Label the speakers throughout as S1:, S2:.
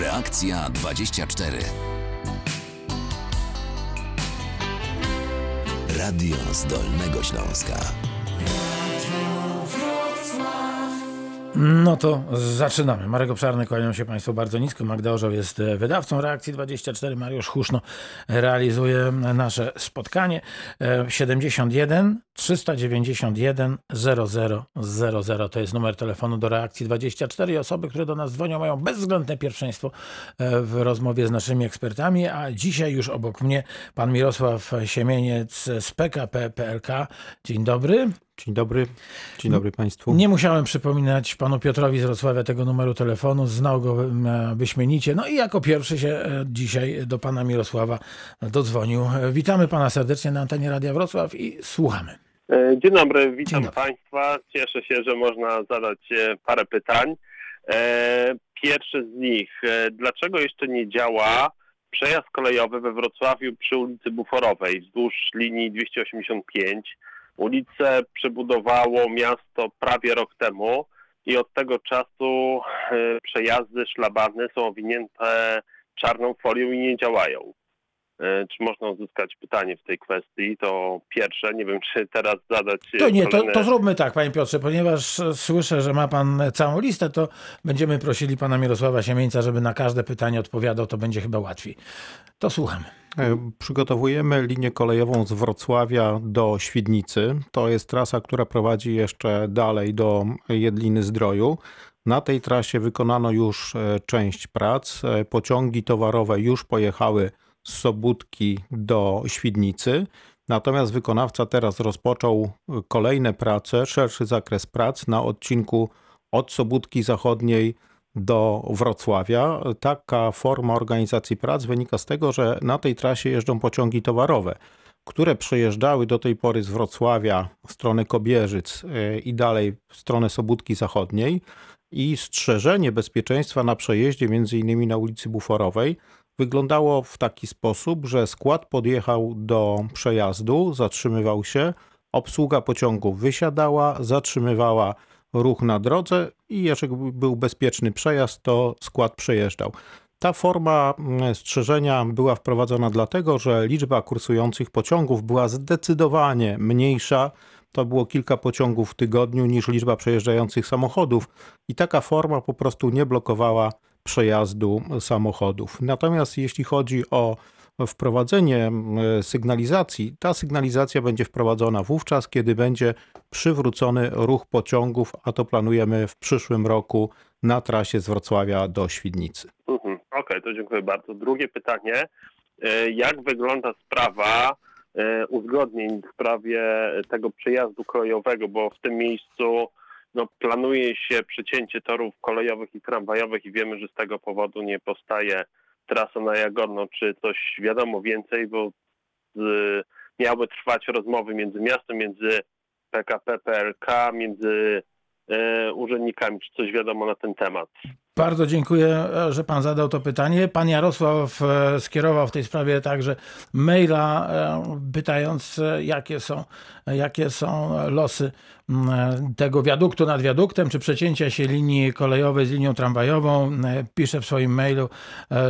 S1: Reakcja 24. Radio Zdolnego Śląska.
S2: No to zaczynamy. Marek Obszarny, kłaniam się Państwu bardzo nisko. Magda Orzeł jest e, wydawcą Reakcji 24. Mariusz Huszno realizuje nasze spotkanie. E, 71 391 0000 to jest numer telefonu do Reakcji 24. Osoby, które do nas dzwonią mają bezwzględne pierwszeństwo e, w rozmowie z naszymi ekspertami, a dzisiaj już obok mnie pan Mirosław Siemieniec z PKP PLK. Dzień dobry.
S3: Dzień dobry, dzień dobry Państwu.
S2: Nie musiałem przypominać panu Piotrowi z Wrocławia tego numeru telefonu, znał go e, wyśmienicie. No i jako pierwszy się e, dzisiaj do pana Mirosława dodzwonił. E, Witamy pana serdecznie na antenie Radia Wrocław i słuchamy.
S4: Dzień dobry, witam
S2: Dzień dobry.
S4: Państwa. Cieszę się, że można zadać e, parę pytań. E, Pierwsze z nich, e, dlaczego jeszcze nie działa przejazd kolejowy we Wrocławiu przy ulicy Buforowej wzdłuż linii 285? Ulicę przebudowało miasto prawie rok temu i od tego czasu e, przejazdy szlabany są owinięte czarną folią i nie działają. E, Czy można uzyskać pytanie w tej kwestii? To pierwsze. Nie wiem, czy teraz zadać. e,
S2: To nie, to,
S4: kolejne-
S2: to zróbmy tak, panie Piotrze, ponieważ e, słyszę, że ma pan całą listę, to będziemy prosili pana Mirosława Siemieńca, żeby na każde pytanie odpowiadał, to będzie chyba łatwiej. To słuchamy.
S3: E, Przygotowujemy linię kolejową z Wrocławia do Świdnicy. To jest trasa, która prowadzi jeszcze dalej do Jedliny Zdroju. Na tej trasie wykonano już e, część prac. E, Pociągi towarowe już pojechały z Sobótki do Świdnicy. Natomiast wykonawca teraz rozpoczął e, kolejne prace, szerszy zakres prac na odcinku od Sobótki Zachodniej do Wrocławia. Taka forma organizacji prac wynika z tego, że na tej trasie jeżdżą pociągi towarowe, które przejeżdżały do tej pory z Wrocławia w stronę Kobierzyc e, i dalej w stronę Sobótki Zachodniej i strzeżenie bezpieczeństwa na przejeździe między innymi na ulicy Buforowej wyglądało w taki sposób, że skład podjechał do przejazdu, zatrzymywał się, obsługa pociągu wysiadała, zatrzymywała ruch na drodze i jeżeli był bezpieczny przejazd, to skład przejeżdżał. Ta forma mm, strzeżenia była wprowadzona dlatego, że liczba kursujących pociągów była zdecydowanie mniejsza. To było kilka pociągów w tygodniu niż liczba przejeżdżających samochodów, i taka forma po prostu nie blokowała przejazdu samochodów. Natomiast jeśli chodzi o wprowadzenie mm, sygnalizacji, ta sygnalizacja będzie wprowadzona wówczas, kiedy będzie przywrócony ruch pociągów, a to planujemy w przyszłym roku na trasie z Wrocławia do Świdnicy.
S4: Mhm. Okej, to dziękuję bardzo. Drugie pytanie. E, Jak wygląda sprawa e, uzgodnień w sprawie tego przejazdu kolejowego, bo w tym miejscu no, planuje się przecięcie torów kolejowych i tramwajowych i wiemy, że z tego powodu nie powstaje trasa na Jagodno. Czy coś wiadomo więcej, bo y, miały trwać rozmowy między miastem, między PKP, PLK, między e, urzędnikami. Czy coś wiadomo na ten temat?
S2: Bardzo dziękuję, że pan zadał to pytanie. Pan Jarosław e, skierował w tej sprawie także maila, e, pytając, e, jakie są, jakie są losy tego wiaduktu nad wiaduktem, czy przecięcia się linii kolejowej z linią tramwajową. Pisze w swoim mailu,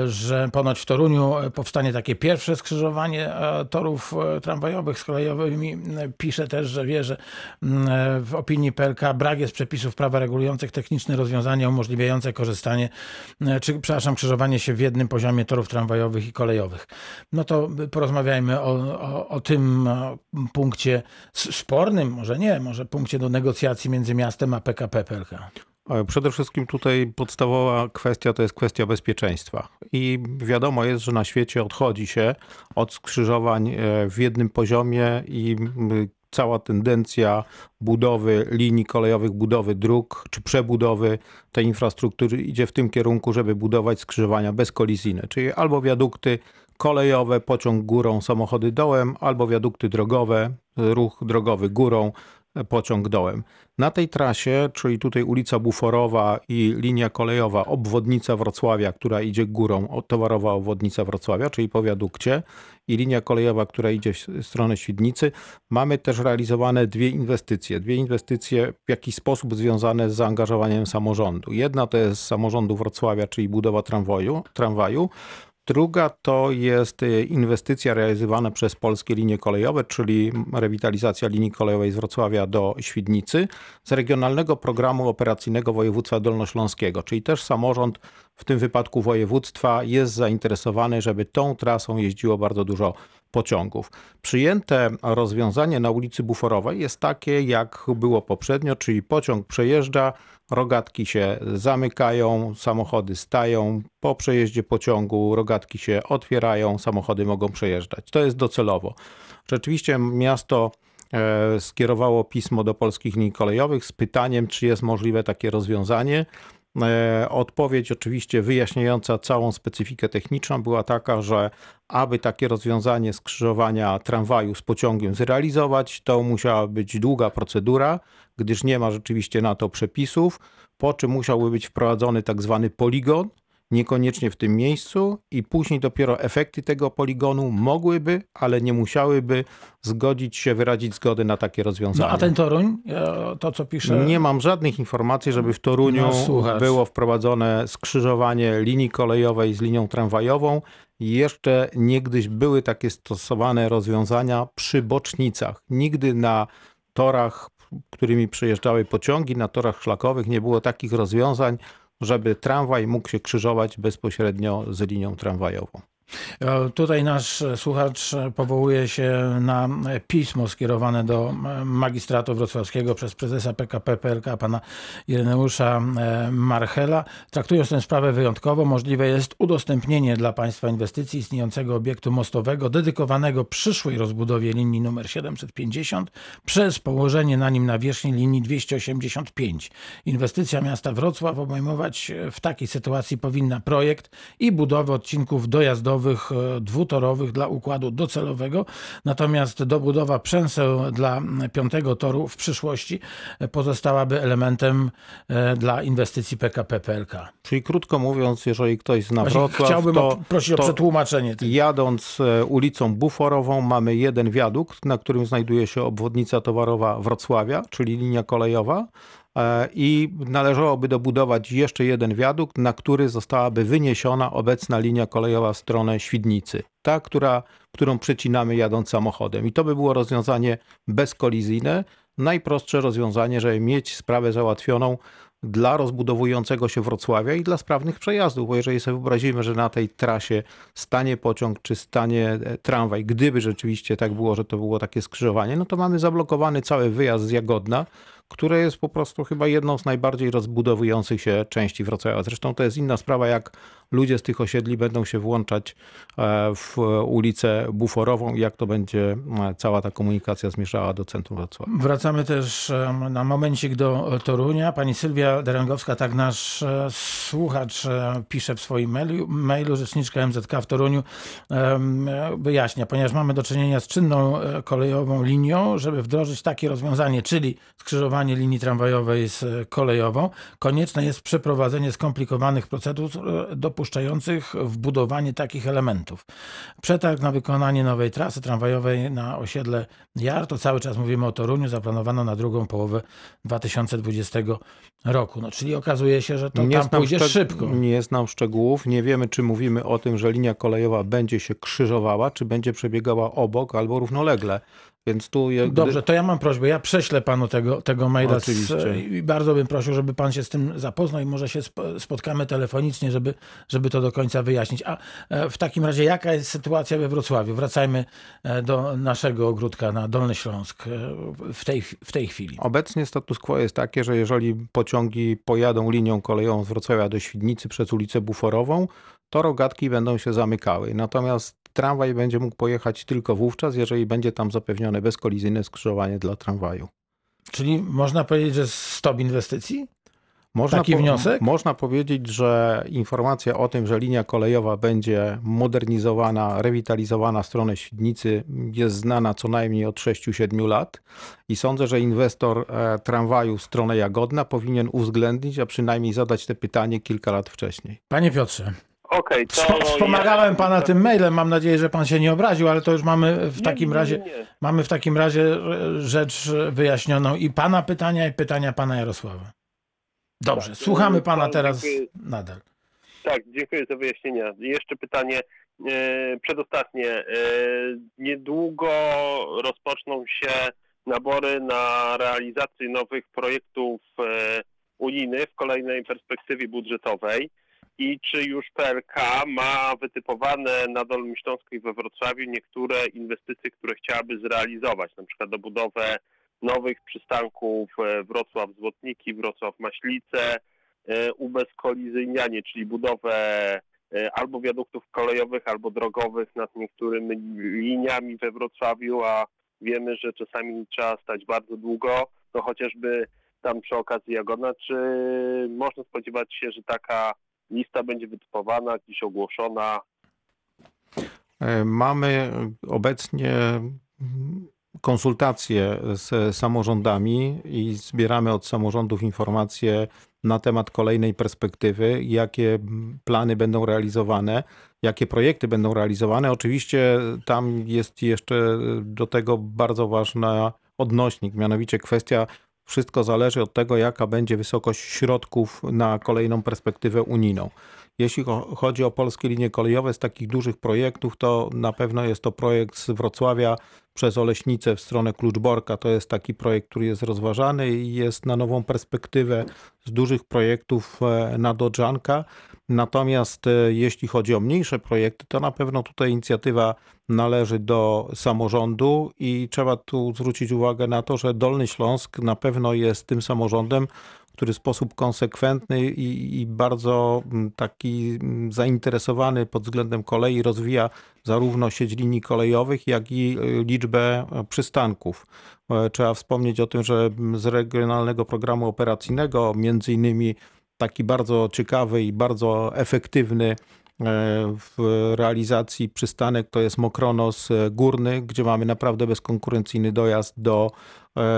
S2: że ponoć w Toruniu powstanie takie pierwsze skrzyżowanie torów tramwajowych z kolejowymi. Pisze też, że wie, że w opinii PLK brak jest przepisów prawa regulujących techniczne rozwiązania umożliwiające korzystanie, e, czy przepraszam, krzyżowanie się w jednym poziomie torów tramwajowych i kolejowych. No to porozmawiajmy o, o, o tym e, punkcie spornym, może nie, może punkcie do negocjacji między miastem a PKP PLK.
S3: E, Przede wszystkim tutaj podstawowa kwestia to jest kwestia bezpieczeństwa. I wiadomo jest, że na świecie odchodzi się od skrzyżowań w jednym poziomie i cała tendencja budowy linii kolejowych, budowy dróg czy przebudowy tej infrastruktury idzie w tym kierunku, żeby budować skrzyżowania bezkolizyjne, czyli albo wiadukty kolejowe, pociąg górą, samochody dołem, albo wiadukty drogowe, ruch drogowy górą, pociąg dołem. Na tej trasie, czyli tutaj ulica Buforowa i linia kolejowa obwodnica Wrocławia, która idzie górą, towarowa obwodnica Wrocławia, czyli po wiadukcie i linia kolejowa, która idzie w stronę Świdnicy, mamy też realizowane dwie inwestycje. Dwie inwestycje w jakiś sposób związane z zaangażowaniem samorządu. Jedna to jest samorządu Wrocławia, czyli budowa tramwaju, tramwaju Druga to jest y, inwestycja realizowana przez polskie linie kolejowe, czyli rewitalizacja linii kolejowej z Wrocławia do Świdnicy z regionalnego programu operacyjnego województwa dolnośląskiego, czyli też samorząd, w tym wypadku województwa, jest zainteresowany, żeby tą trasą jeździło bardzo dużo pociągów. Przyjęte rozwiązanie na ulicy Buforowej jest takie, jak było poprzednio, czyli pociąg przejeżdża, rogatki się zamykają, samochody stają, po przejeździe pociągu rogatki się otwierają, samochody mogą przejeżdżać. To jest docelowo. Rzeczywiście miasto e, skierowało pismo do polskich linii kolejowych z pytaniem, czy jest możliwe takie rozwiązanie. E, odpowiedź, oczywiście wyjaśniająca całą specyfikę techniczną, była taka, że aby takie rozwiązanie skrzyżowania tramwaju z pociągiem zrealizować, to musiała być długa procedura, gdyż nie ma rzeczywiście na to przepisów, po czym musiałby być wprowadzony tak zwany poligon, niekoniecznie w tym miejscu i później dopiero efekty tego poligonu mogłyby, ale nie musiałyby zgodzić się, wyrazić zgody na takie rozwiązanie.
S2: No a ten Toruń, to co pisze...
S3: Nie mam żadnych informacji, żeby w Toruniu no, było wprowadzone skrzyżowanie linii kolejowej z linią tramwajową. Jeszcze niegdyś były takie stosowane rozwiązania przy bocznicach. Nigdy na torach, którymi przejeżdżały pociągi, na torach szlakowych nie było takich rozwiązań, żeby tramwaj mógł się krzyżować bezpośrednio z linią tramwajową.
S2: E, tutaj nasz słuchacz powołuje się na pismo skierowane do magistratu wrocławskiego przez prezesa PKP PLK pana Ireneusza e, Marchela. Traktując tę sprawę wyjątkowo, możliwe jest udostępnienie dla państwa inwestycji istniejącego obiektu mostowego dedykowanego przyszłej rozbudowie linii numer 750 przez położenie na nim nawierzchni linii 285. Inwestycja miasta Wrocław obejmować w takiej sytuacji powinna projekt i budowę odcinków dojazdowych E, dwutorowych dla układu docelowego, natomiast dobudowa przęseł dla piątego toru w przyszłości pozostałaby elementem e, dla inwestycji PKP PLK.
S3: Czyli krótko mówiąc, jeżeli ktoś zna Wrocław,
S2: Chciałbym
S3: to,
S2: prosić o przetłumaczenie.
S3: Jadąc e, ulicą Buforową mamy jeden wiadukt, na którym znajduje się obwodnica towarowa Wrocławia, czyli linia kolejowa. E, i należałoby dobudować jeszcze jeden wiadukt, na który zostałaby wyniesiona obecna linia kolejowa w stronę Świdnicy. Ta, która, którą przecinamy jadąc samochodem. I to by było rozwiązanie bezkolizyjne, najprostsze rozwiązanie, żeby mieć sprawę załatwioną dla rozbudowującego się Wrocławia i dla sprawnych przejazdów, bo jeżeli sobie wyobrazimy, że na tej trasie stanie pociąg czy stanie e, tramwaj, gdyby rzeczywiście tak było, że to było takie skrzyżowanie, no to mamy zablokowany cały wyjazd z Jagodna, które jest po prostu chyba jedną z najbardziej rozbudowujących się części Wrocławia. Zresztą to jest inna sprawa, jak ludzie z tych osiedli będą się włączać e, w ulicę Buforową i jak to będzie e, cała ta komunikacja zmierzała do centrum Wrocławia.
S2: Wracamy też e, na momencik do Torunia. Pani Sylwia Derengowska, tak nasz słuchacz pisze w swoim mailu, mailu rzeczniczka MZK w Toruniu wyjaśnia, ponieważ mamy do czynienia z czynną kolejową linią, żeby wdrożyć takie rozwiązanie, czyli skrzyżowanie linii tramwajowej z kolejową, konieczne jest przeprowadzenie skomplikowanych procedur do dopuszczających wbudowanie takich elementów. Przetarg na wykonanie nowej trasy tramwajowej na osiedle Jar, to cały czas mówimy o Toruniu, zaplanowano na drugą połowę 2020 roku. No, czyli okazuje się, że to nie tam pójdzie szybko.
S3: Nie znam szczegółów, nie wiemy, czy mówimy o tym, że linia kolejowa będzie się krzyżowała, czy będzie przebiegała obok albo równolegle. Więc tu
S2: je, Dobrze, to ja mam prośbę. Ja prześlę panu tego, tego maila z, i bardzo bym prosił, żeby pan się z tym zapoznał i może się spotkamy telefonicznie, żeby, żeby to do końca wyjaśnić. A e, w takim razie, jaka jest sytuacja we Wrocławiu? Wracajmy e, do naszego ogródka na Dolny Śląsk e, w tej, w tej chwili.
S3: Obecnie status quo jest takie, że jeżeli pociągi pojadą linią kolejową z Wrocławia do Świdnicy przez ulicę Buforową, to rogatki będą się zamykały. Natomiast tramwaj będzie mógł pojechać tylko wówczas, jeżeli będzie tam zapewnione bezkolizyjne skrzyżowanie dla tramwaju.
S2: Czyli można powiedzieć, że stop inwestycji? Można taki po, wniosek?
S3: Można powiedzieć, że informacja o tym, że linia kolejowa będzie modernizowana, rewitalizowana w stronę Świdnicy jest znana co najmniej od 6-7 lat i sądzę, że inwestor e, tramwaju w stronę Jagodna powinien uwzględnić, a przynajmniej zadać te pytanie kilka lat wcześniej.
S2: Panie Piotrze,
S4: Okej, okay,
S2: to Wspomagałem pana ja... tym mailem, mam nadzieję, że pan się nie obraził, ale to już mamy w takim nie, razie nie, mamy w takim razie rzecz wyjaśnioną i pana pytania i pytania pana Jarosława. Dobrze, tak, słuchamy pana teraz dziękuję. nadal.
S4: Tak, dziękuję za wyjaśnienia. Jeszcze pytanie e, przedostatnie. E, niedługo rozpoczną się nabory na realizację nowych projektów e, unijnych w kolejnej perspektywie budżetowej i czy już PLK ma wytypowane na Dolnym Śląsku i we Wrocławiu niektóre inwestycje, które chciałaby zrealizować, na przykład dobudowę nowych przystanków e, Wrocław-Złotniki, Wrocław-Maślice, e, ubezkolizyjnianie, czyli budowę e, albo wiaduktów kolejowych, albo drogowych nad niektórymi liniami we Wrocławiu, a wiemy, że czasami trzeba stać bardzo długo, to chociażby tam przy okazji Jagodna, czy można spodziewać się, że taka lista będzie wytypowana, gdzieś ogłoszona?
S3: Mamy obecnie konsultacje z samorządami i zbieramy od samorządów informacje na temat kolejnej perspektywy, jakie plany będą realizowane, jakie projekty będą realizowane. Oczywiście tam jest jeszcze do tego bardzo ważny odnośnik, mianowicie kwestia wszystko zależy od tego, jaka będzie wysokość środków na kolejną perspektywę unijną. Jeśli chodzi o polskie linie kolejowe z takich dużych projektów, to na pewno jest to projekt z Wrocławia przez Oleśnicę w stronę Kluczborka. To jest taki projekt, który jest rozważany i jest na nową perspektywę z dużych projektów e, na Dodżanka. Natomiast e, jeśli chodzi o mniejsze projekty, to na pewno tutaj inicjatywa należy do samorządu i trzeba tu zwrócić uwagę na to, że Dolny Śląsk na pewno jest tym samorządem, który sposób konsekwentny i, i, bardzo mm, taki mm, zainteresowany pod względem kolei rozwija zarówno sieć linii kolejowych, jak i e, liczbę e, przystanków. E, trzeba wspomnieć o tym, że z regionalnego programu operacyjnego między innymi taki bardzo ciekawy i bardzo efektywny w realizacji przystanek to jest Mokronos Górny, gdzie mamy naprawdę bezkonkurencyjny dojazd do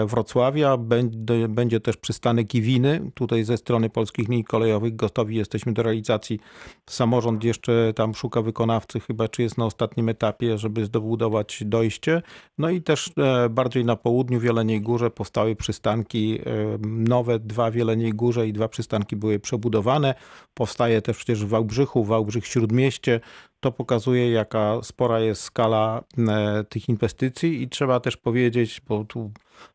S3: Wrocławia. Będzie też przystanek Iwiny. Tutaj ze strony polskich linii kolejowych gotowi jesteśmy do realizacji. Samorząd jeszcze tam szuka wykonawcy, chyba czy jest na ostatnim etapie, żeby zdobudować dojście. No i też e, bardziej na południu w Jeleniej Górze powstały przystanki e, nowe, dwa w Jeleniej Górze i dwa przystanki były przebudowane. Powstaje też przecież w Wałbrzychu, Wałbrzych Śródmieście. To pokazuje, jaka spora jest skala tych inwestycji i trzeba też powiedzieć, bo tu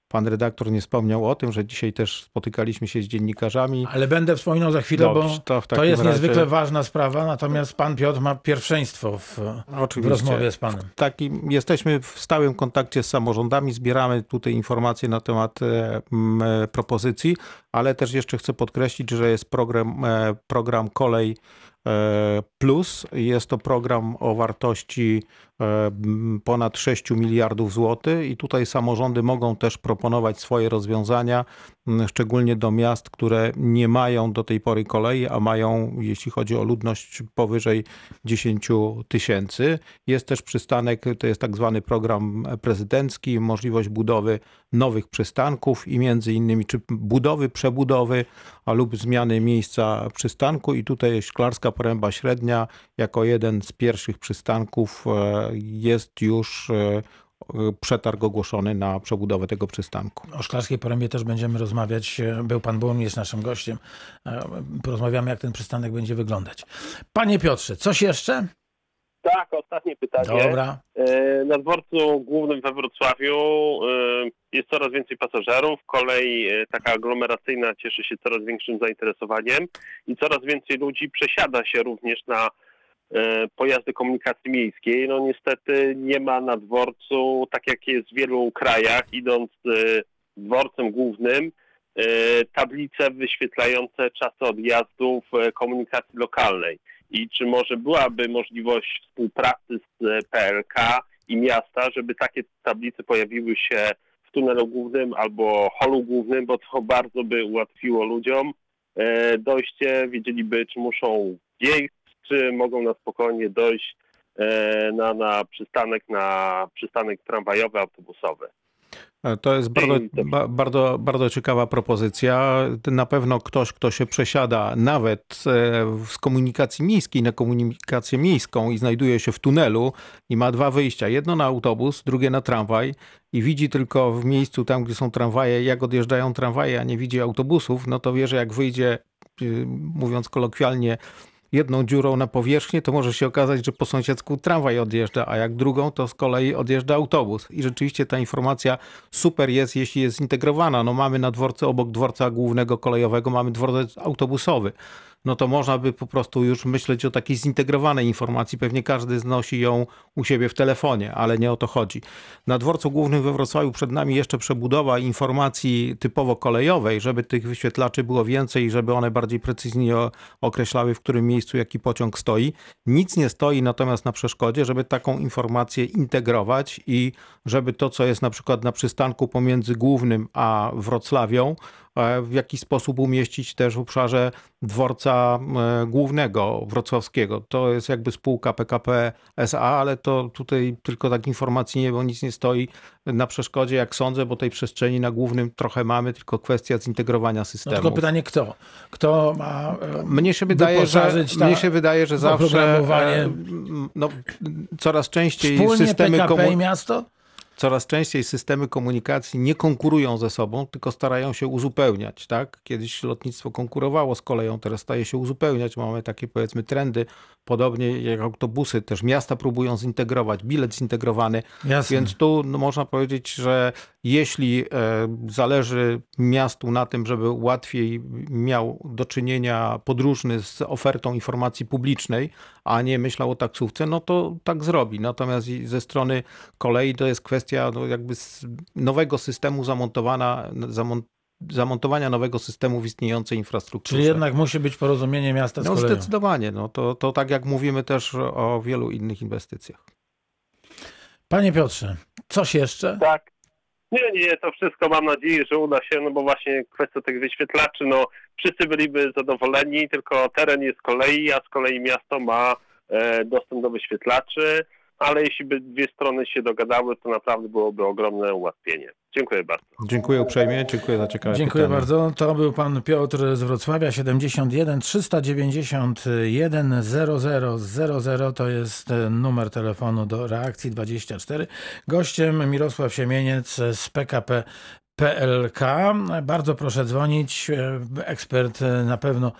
S3: Pan redaktor nie wspomniał o tym, że dzisiaj też spotykaliśmy się z dziennikarzami.
S2: Ale będę wspominał za chwilę, Dobrze, bo to, to jest razie... niezwykle ważna sprawa, natomiast pan Piotr ma pierwszeństwo w, w rozmowie z panem.
S3: Taki, jesteśmy w stałym kontakcie z samorządami, zbieramy tutaj informacje na temat e, e, propozycji, ale też jeszcze chcę podkreślić, że jest program, e, program Kolej e, Plus. Jest to program o wartości E, ponad 6 miliardów złotych i tutaj samorządy mogą też proponować swoje rozwiązania, szczególnie do miast, które nie mają do tej pory kolei, a mają, jeśli chodzi o ludność, powyżej 10 tysięcy. Jest też przystanek, to jest tak zwany program prezydencki, możliwość budowy nowych przystanków i między innymi czy budowy, przebudowy, a lub zmiany miejsca przystanku i tutaj Szklarska Poręba Średnia jako jeden z pierwszych przystanków e, jest już e, przetarg ogłoszony na przebudowę tego przystanku.
S2: O Szklarskiej Porębie też będziemy rozmawiać. Był pan burmistrz naszym gościem. E, porozmawiamy, jak ten przystanek będzie wyglądać. Panie Piotrze, coś jeszcze?
S4: Tak, ostatnie pytanie.
S2: Dobra.
S4: E, na dworcu głównym we Wrocławiu jest coraz więcej pasażerów. Kolej taka aglomeracyjna cieszy się coraz większym zainteresowaniem i coraz więcej ludzi przesiada się również na E, pojazdy komunikacji miejskiej. No niestety nie ma na dworcu, tak jak jest w wielu krajach, idąc e, dworcem głównym, e, tablice wyświetlające czasy odjazdów komunikacji lokalnej. I czy może byłaby możliwość współpracy z PLK i miasta, żeby takie tablice pojawiły się w tunelu głównym albo holu głównym, bo to bardzo by ułatwiło ludziom e, dojście, wiedzieliby, czy muszą wjechać, czy mogą na spokojnie dojść e, na, na przystanek, na przystanek tramwajowy, autobusowy.
S3: E, to jest bardzo, ba, bardzo, bardzo ciekawa propozycja. Na pewno ktoś, kto się przesiada nawet e, z komunikacji miejskiej na komunikację miejską i znajduje się w tunelu i ma dwa wyjścia. Jedno na autobus, drugie na tramwaj i widzi tylko w miejscu tam, gdzie są tramwaje, jak odjeżdżają tramwaje, a nie widzi autobusów, no to wie, że jak wyjdzie, y, mówiąc kolokwialnie, jedną dziurą na powierzchnię, to może się okazać, że po sąsiedzku tramwaj odjeżdża, a jak drugą, to z kolei odjeżdża autobus. I rzeczywiście ta informacja super jest, jeśli jest zintegrowana. No mamy na dworcu, obok dworca głównego kolejowego, mamy dworzec autobusowy no to można by po prostu już myśleć o takiej zintegrowanej informacji. Pewnie każdy znosi ją u siebie w telefonie, ale nie o to chodzi. Na dworcu głównym we Wrocławiu przed nami jeszcze przebudowa informacji typowo kolejowej, żeby tych wyświetlaczy było więcej i żeby one bardziej precyzyjnie określały, w którym miejscu jaki pociąg stoi. Nic nie stoi natomiast na przeszkodzie, żeby taką informację integrować i żeby to, co jest na przykład na przystanku pomiędzy głównym a Wrocławią, w jaki sposób umieścić też w obszarze dworca e, głównego wrocławskiego. To jest jakby spółka PKP SA, ale to tutaj tylko tak informacji nie, bo nic nie stoi na przeszkodzie, jak sądzę, bo tej przestrzeni na głównym trochę mamy, tylko kwestia zintegrowania systemu.
S2: No tylko pytanie kto? Kto ma
S3: e, mnie się wydaje, że, mnie się wydaje, że zawsze e, no, coraz częściej
S2: Wspólnie
S3: systemy
S2: PKP i miasto?
S3: Coraz częściej systemy komunikacji nie konkurują ze sobą, tylko starają się uzupełniać. Tak? Kiedyś lotnictwo konkurowało z koleją, teraz staje się uzupełniać. Mamy takie powiedzmy trendy, podobnie jak autobusy, też miasta próbują zintegrować, bilet zintegrowany. Jasne. Więc tu no, można powiedzieć, że jeśli e, zależy miastu na tym, żeby łatwiej miał do czynienia podróżny z ofertą informacji publicznej, a nie myślał o taksówce, no to tak zrobi. Natomiast ze strony kolei to jest kwestia no, jakby nowego systemu zamontowana, zamont zamontowania nowego systemu w istniejącej infrastrukturze.
S2: Czyli jednak musi być porozumienie miasta z
S3: no,
S2: koleją.
S3: Zdecydowanie. No, to, to tak jak mówimy też o wielu innych inwestycjach.
S2: Panie Piotrze, coś jeszcze?
S4: Tak. Nie, nie, to wszystko mam nadzieję, że uda się, no bo właśnie kwestia tych wyświetlaczy, no wszyscy byliby zadowoleni, tylko teren jest kolei, a z kolei miasto ma e, dostęp do wyświetlaczy, ale jeśli by dwie strony się dogadały, to naprawdę byłoby ogromne ułatwienie. Dziękuję bardzo.
S3: Dziękuję uprzejmie, dziękuję za ciekawe
S2: Dziękuję
S3: pytanie.
S2: bardzo. To był pan Piotr z Wrocławia, 71 391 0000 to jest numer telefonu do reakcji 24. Gościem Mirosław Siemieniec z PKP PLK. Bardzo proszę dzwonić. Ekspert na pewno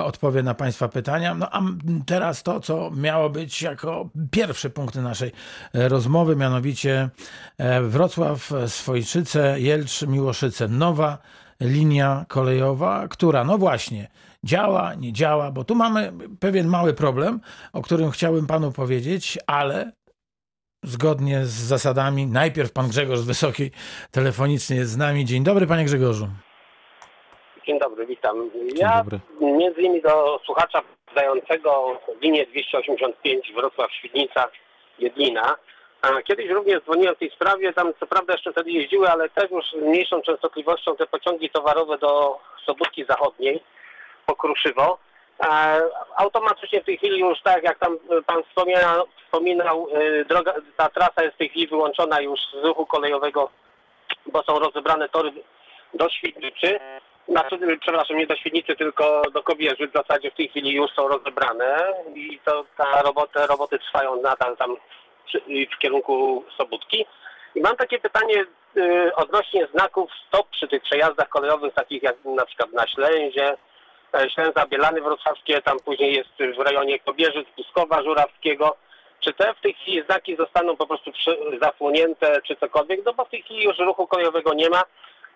S2: odpowie na Państwa pytania. No a teraz to, co miało być jako pierwszy punkt naszej rozmowy, mianowicie Wrocław, Swojczyce, Jelcz, Miłoszyce. Nowa linia kolejowa, która, no właśnie, działa, nie działa, bo tu mamy pewien mały problem, o którym chciałbym Panu powiedzieć, ale zgodnie z zasadami. Najpierw pan Grzegorz z Wysokiej telefonicznie jest z nami. Dzień dobry, panie Grzegorzu.
S5: Dzień dobry, witam. Ja dobry. między innymi do słuchacza dającego linię 285 Wrocław-Świdnica, Jedlina. Kiedyś również dzwoniłem w tej sprawie, tam co prawda jeszcze wtedy jeździły, ale też już z mniejszą częstotliwością te pociągi towarowe do Sobótki Zachodniej po Kruszywo. Automatycznie w tej chwili już tak jak tam pan wspomniał, wspominał, y, droga, ta trasa jest w tej chwili wyłączona już z ruchu kolejowego, bo są rozebrane tory do Świdnicy. Znaczy, przepraszam, nie do Świdnicy, tylko do Kobierzy w zasadzie w tej chwili już są rozebrane i to ta roboty trwają nadal tam w kierunku Sobótki. I mam takie pytanie odnośnie znaków stop przy tych przejazdach kolejowych, takich jak na przykład na Ślęzie, e, Ślęza, Bielany Wrocławskie, tam później jest w rejonie Kobierzy, Puskowa, Żurawskiego. Czy te w tej chwili znaki zostaną po prostu zasłonięte, czy cokolwiek? No bo w tej chwili już ruchu kolejowego nie ma,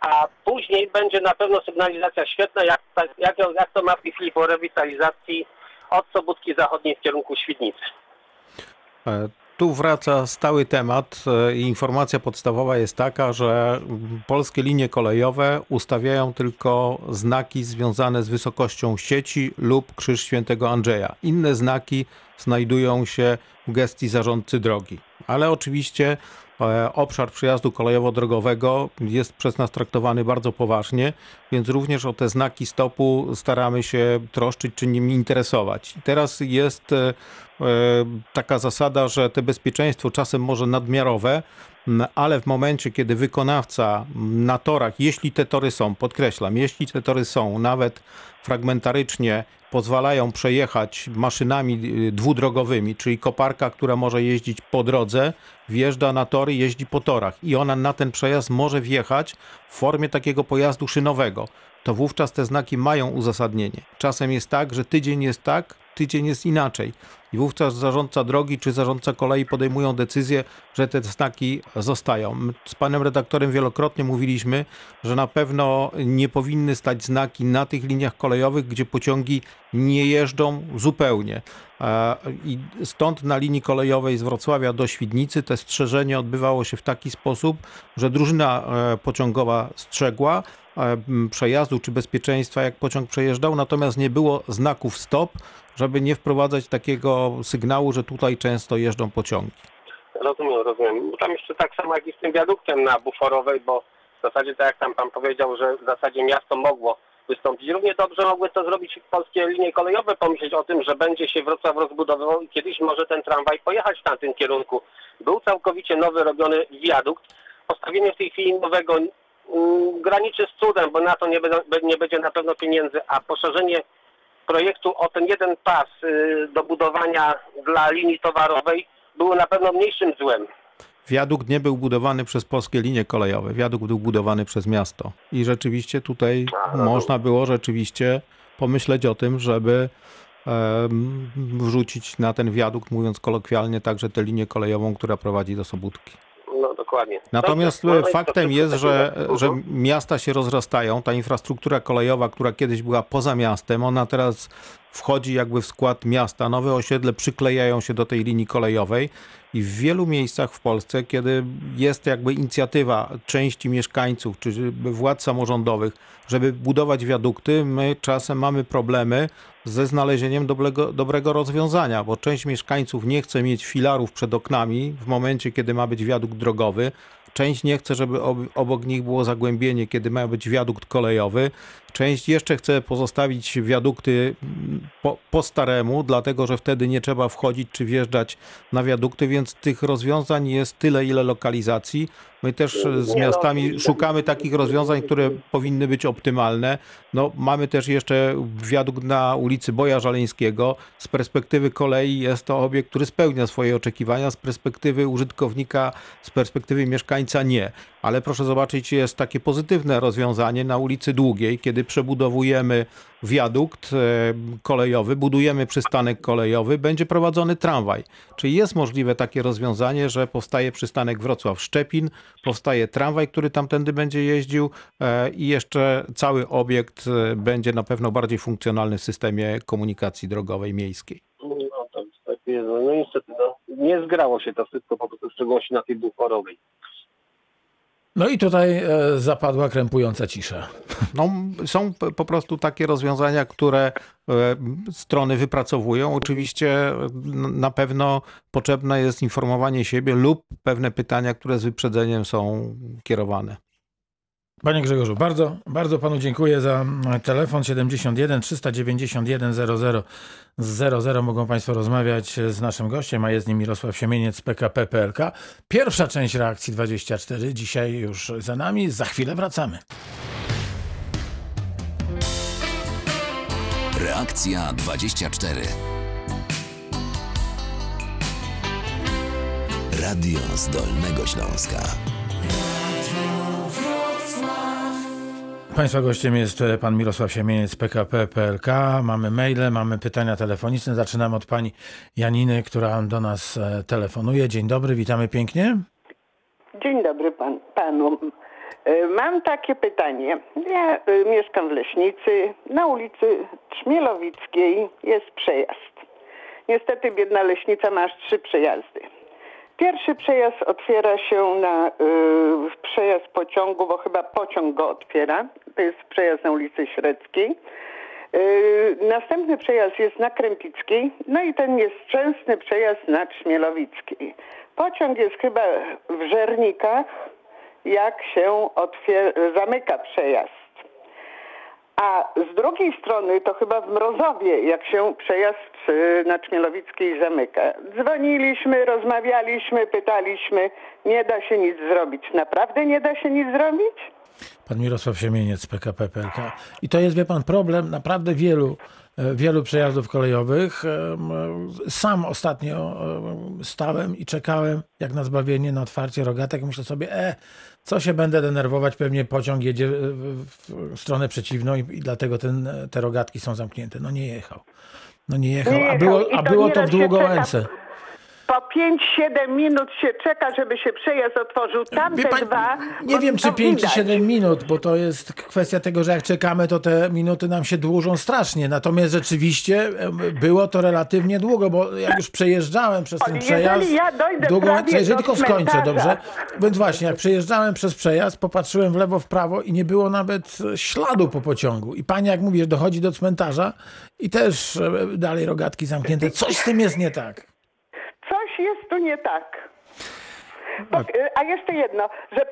S5: a później będzie na pewno sygnalizacja świetna, jak, jak, jak to ma w tej chwili po rewitalizacji od Sobótki Zachodniej w kierunku Świdnicy.
S3: Tu wraca stały temat. E, informacja podstawowa jest taka, że polskie linie kolejowe ustawiają tylko znaki związane z wysokością sieci lub Krzyż Świętego Andrzeja. Inne znaki znajdują się w gestii zarządcy drogi. Ale oczywiście obszar przejazdu kolejowo-drogowego jest przez nas traktowany bardzo poważnie, więc również o te znaki stopu staramy się troszczyć czy nimi interesować. Teraz jest e, taka zasada, że te bezpieczeństwo czasem może nadmiarowe, ale w momencie, kiedy wykonawca na torach, jeśli te tory są, podkreślam, jeśli te tory są, nawet fragmentarycznie pozwalają przejechać maszynami y, dwudrogowymi, czyli koparka, która może jeździć po drodze, wjeżdża na tory, jeździ po torach i ona na ten przejazd może wjechać w formie takiego pojazdu szynowego, to wówczas te znaki mają uzasadnienie. Czasem jest tak, że tydzień jest tak, tydzień jest inaczej. I wówczas zarządca drogi czy zarządca kolei podejmują decyzję, że te znaki zostają. Z panem redaktorem wielokrotnie mówiliśmy, że na pewno nie powinny stać znaki na tych liniach kolejowych, gdzie pociągi nie jeżdżą zupełnie. E, I stąd na linii kolejowej z Wrocławia do Świdnicy te strzeżenie odbywało się w taki sposób, że drużyna e, pociągowa strzegła e, przejazdu czy bezpieczeństwa, jak pociąg przejeżdżał, natomiast nie było znaków stop, żeby nie wprowadzać takiego sygnału, że tutaj często jeżdżą pociągi.
S5: Rozumiem, rozumiem. Tam jeszcze tak samo jak i z tym wiaduktem na Buforowej, bo w zasadzie tak jak tam pan powiedział, że w zasadzie miasto mogło wystąpić. Równie dobrze mogły to zrobić polskie linie kolejowe, pomyśleć o tym, że będzie się Wrocław rozbudowywał i kiedyś może ten tramwaj pojechać w tamtym kierunku. Był całkowicie nowy robiony wiadukt. Postawienie w tej chwili nowego mm, graniczy z cudem, bo na to nie, nie będzie na pewno pieniędzy, a poszerzenie projektu o ten jeden pas y, do budowania dla linii towarowej było na pewno mniejszym złem.
S3: Wiadukt nie był budowany przez polskie linie kolejowe. Wiadukt był budowany przez miasto. I rzeczywiście tutaj no można było rzeczywiście pomyśleć o tym, żeby wrzucić na ten wiadukt, mówiąc kolokwialnie, także tę linię kolejową, która prowadzi do Sobótki.
S5: No dokładnie.
S3: Natomiast Dobrze, no, faktem jest, że, że miasta się rozrastają. Ta infrastruktura kolejowa, która kiedyś była poza miastem, ona teraz wchodzi jakby w skład miasta. Nowe osiedle przyklejają się do tej linii kolejowej i w wielu miejscach w Polsce, kiedy jest jakby inicjatywa części mieszkańców czy władz samorządowych, żeby budować wiadukty, my czasem mamy problemy ze znalezieniem dobrego, dobrego rozwiązania, bo część mieszkańców nie chce mieć filarów przed oknami w momencie, kiedy ma być wiadukt drogowy, Część nie chce, żeby obok nich było zagłębienie, kiedy ma być wiadukt kolejowy. Część jeszcze chce pozostawić wiadukty mm, po, po, staremu, dlatego że wtedy nie trzeba wchodzić czy wjeżdżać na wiadukty, więc tych rozwiązań jest tyle, ile lokalizacji. My też z no, miastami szukamy takich rozwiązań, które powinny być optymalne. No, mamy też jeszcze wiadukt na ulicy Boja Żaleńskiego. Z perspektywy kolei jest to obiekt, który spełnia swoje oczekiwania, z perspektywy użytkownika, z perspektywy mieszkańca nie. Ale proszę zobaczyć, jest takie pozytywne rozwiązanie na ulicy Długiej, kiedy przebudowujemy wiadukt e, kolejowy, budujemy przystanek kolejowy, będzie prowadzony tramwaj. Czyli jest możliwe takie rozwiązanie, że powstaje przystanek Wrocław-Szczepin, powstaje tramwaj, który tamtędy będzie jeździł e, i jeszcze cały obiekt e, będzie na pewno bardziej funkcjonalny w systemie komunikacji drogowej miejskiej.
S5: No, tak, jest. No niestety, no, nie zgrało się to wszystko po prostu w szczególności na tej dwuchorowej.
S2: No i tutaj e, zapadła krępująca cisza.
S3: No, są po prostu takie rozwiązania, które e, strony wypracowują. Oczywiście na pewno potrzebne jest informowanie siebie lub pewne pytania, które z wyprzedzeniem są kierowane.
S2: Panie Grzegorzu, bardzo, bardzo panu dziękuję za telefon 71 391 00 00. Mogą państwo rozmawiać z naszym gościem, a jest nim Mirosław Siemieniec z PKP PLK. Pierwsza część reakcji 24 dzisiaj już za nami. Za chwilę wracamy.
S1: Reakcja 24. Radio Zdolnego Śląska.
S2: Państwa gościem jest e, pan Mirosław Siemieniec PKP PLK. Mamy maile, mamy pytania telefoniczne. Zaczynamy od pani Janiny, która do nas e, telefonuje. Dzień dobry, witamy pięknie.
S6: Dzień dobry pan, panu. E, mam takie pytanie. Ja mieszkam w Leśnicy. Na ulicy Trzmielowickiej jest przejazd. Niestety biedna Leśnica ma aż trzy przejazdy. Pierwszy przejazd otwiera się na y, przejazd pociągu, bo chyba pociąg go otwiera. To jest przejazd na ulicy Średzkiej. Y, następny przejazd jest na Krępickiej, no i ten jest częstny przejazd na Trzmielowickiej. Pociąg jest chyba w Żernikach, jak się zamyka przejazd. A z drugiej strony to chyba w Mrozowie, jak się przejazd y, na Czmielowickiej zamyka. Dzwoniliśmy, rozmawialiśmy, pytaliśmy, nie da się nic zrobić. Naprawdę nie da się nic zrobić?
S2: Pan Mirosław Siemieniec, PKP PLK. I to jest, wie pan, problem naprawdę wielu, wielu przejazdów kolejowych. Sam ostatnio em, stałem i czekałem, jak na zbawienie, na otwarcie rogatek. Myślę sobie, e, co się będę denerwować, pewnie pociąg jedzie w, stronę przeciwną i, i dlatego ten, te rogatki są zamknięte. No nie jechał. No nie jechał.
S6: Nie
S2: A było, a
S6: to
S2: było to w Długołęce.
S6: Po 5-7 minut się czeka, żeby się przejazd otworzył. Tamte
S2: Wie
S6: dwa.
S2: nie wiem, czy 5 czy
S6: widać.
S2: 7 minut, bo to jest kwestia tego, że jak czekamy, to te minuty nam się dłużą strasznie. Natomiast rzeczywiście było to relatywnie długo, bo jak już przejeżdżałem przez ten
S6: Jeżeli
S2: przejazd.
S6: ja dojdę
S2: długo,
S6: prawie
S2: jeżeli tylko skończę, dobrze? Więc właśnie, jak przejeżdżałem przez przejazd, popatrzyłem w lewo, w prawo i nie było nawet śladu po pociągu. I pani, jak mówisz, dochodzi do cmentarza i też e, dalej rogatki zamknięte. Coś z tym jest nie tak.
S6: Tu nie tak. Po, a jeszcze jedno, że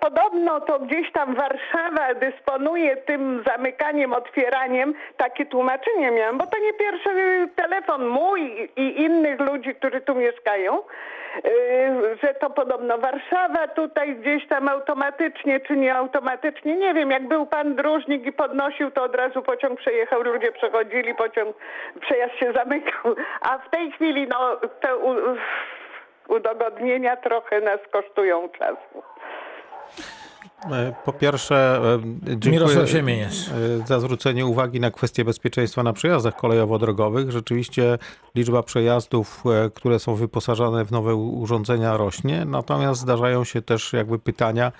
S6: podobno to gdzieś tam Warszawa dysponuje tym zamykaniem, otwieraniem. Takie tłumaczenie miałam, bo to nie pierwszy telefon mój i innych ludzi, którzy tu mieszkają, yy, że to podobno Warszawa tutaj gdzieś tam automatycznie czy nie automatycznie. Nie wiem, jak był pan dróżnik i podnosił, to od razu pociąg przejechał, ludzie przechodzili, pociąg, przejazd się zamykał. A w tej chwili no te udogodnienia trochę nas kosztują czasu.
S3: E, Po pierwsze, e, dziękuję e, za zwrócenie uwagi na kwestię bezpieczeństwa na przejazdach kolejowo-drogowych. Rzeczywiście liczba przejazdów, które są wyposażone w nowe urządzenia rośnie, natomiast zdarzają się też jakby pytania,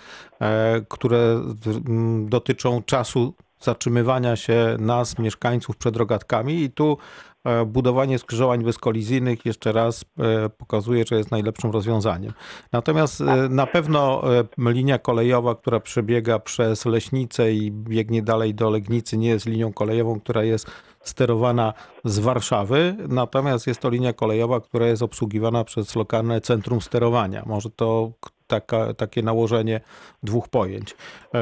S3: które dotyczą czasu zatrzymywania się nas, mieszkańców przed rogatkami i tu budowanie skrzyżowań bezkolizyjnych jeszcze raz e, pokazuje, że jest najlepszym rozwiązaniem. Natomiast e, na pewno e, linia kolejowa, która przebiega przez Leśnicę i biegnie dalej do Legnicy, nie jest linią kolejową, która jest sterowana z Warszawy, natomiast jest to linia kolejowa, która jest obsługiwana przez lokalne centrum sterowania. Może to taka, takie nałożenie dwóch pojęć. E,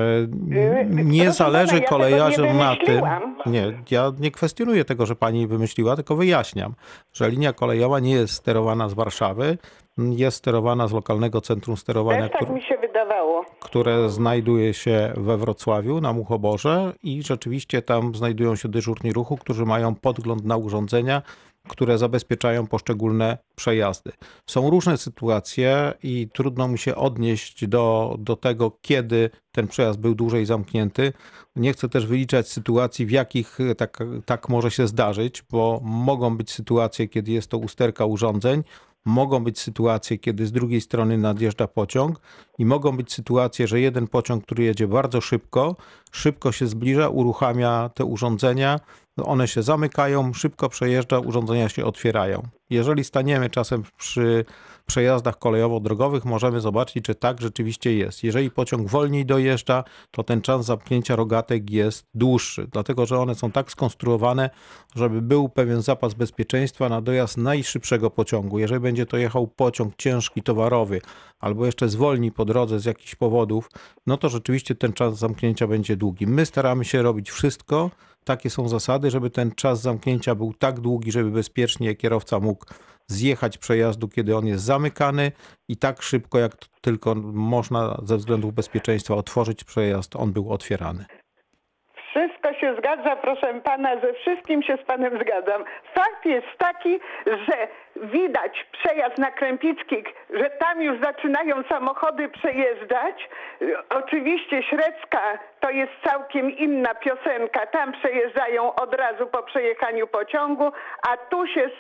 S3: Nie
S6: proszę
S3: zależy
S6: pana, ja
S3: kolejarzom
S6: nie
S3: na tym, nie, ja nie kwestionuję tego, że pani wymyśliła, tylko wyjaśniam, że linia kolejowa nie jest sterowana z Warszawy, jest sterowana z lokalnego centrum sterowania,
S6: tak
S3: które,
S6: mi się wydawało.
S3: które znajduje się we Wrocławiu na Muchoborze i rzeczywiście tam znajdują się dyżurni ruchu, którzy mają podgląd na urządzenia, które zabezpieczają poszczególne przejazdy. Są różne sytuacje i trudno mi się odnieść do, do tego, kiedy ten przejazd był dłużej zamknięty. Nie chcę też wyliczać sytuacji, w jakich tak, tak może się zdarzyć, bo mogą być sytuacje, kiedy jest to usterka urządzeń, mogą być sytuacje, kiedy z drugiej strony nadjeżdża pociąg i mogą być sytuacje, że jeden pociąg, który jedzie bardzo szybko, szybko się zbliża, uruchamia te urządzenia, one się zamykają, szybko przejeżdża, urządzenia się otwierają. Jeżeli staniemy czasem przy przejazdach kolejowo-drogowych, możemy zobaczyć, czy tak rzeczywiście jest. Jeżeli pociąg wolniej dojeżdża, to ten czas zamknięcia rogatek jest dłuższy, dlatego że one są tak skonstruowane, żeby był pewien zapas bezpieczeństwa na dojazd najszybszego pociągu. Jeżeli będzie to jechał pociąg ciężki, towarowy, albo jeszcze zwolni po drodze z jakichś powodów, no to rzeczywiście ten czas zamknięcia będzie długi. My staramy się robić wszystko, takie są zasady, żeby ten czas zamknięcia był tak długi, żeby bezpiecznie kierowca mógł zjechać przejazdu, kiedy on jest zamykany i tak szybko, jak tylko można ze względów bezpieczeństwa otworzyć przejazd, on był otwierany.
S6: Się zgadza, proszę pana, ze wszystkim się z panem zgadzam. Fakt jest taki, że widać przejazd na Krępickiej, że tam już zaczynają samochody przejeżdżać. Oczywiście Średzka to jest całkiem inna piosenka. Tam przejeżdżają od razu po przejechaniu pociągu, a tu się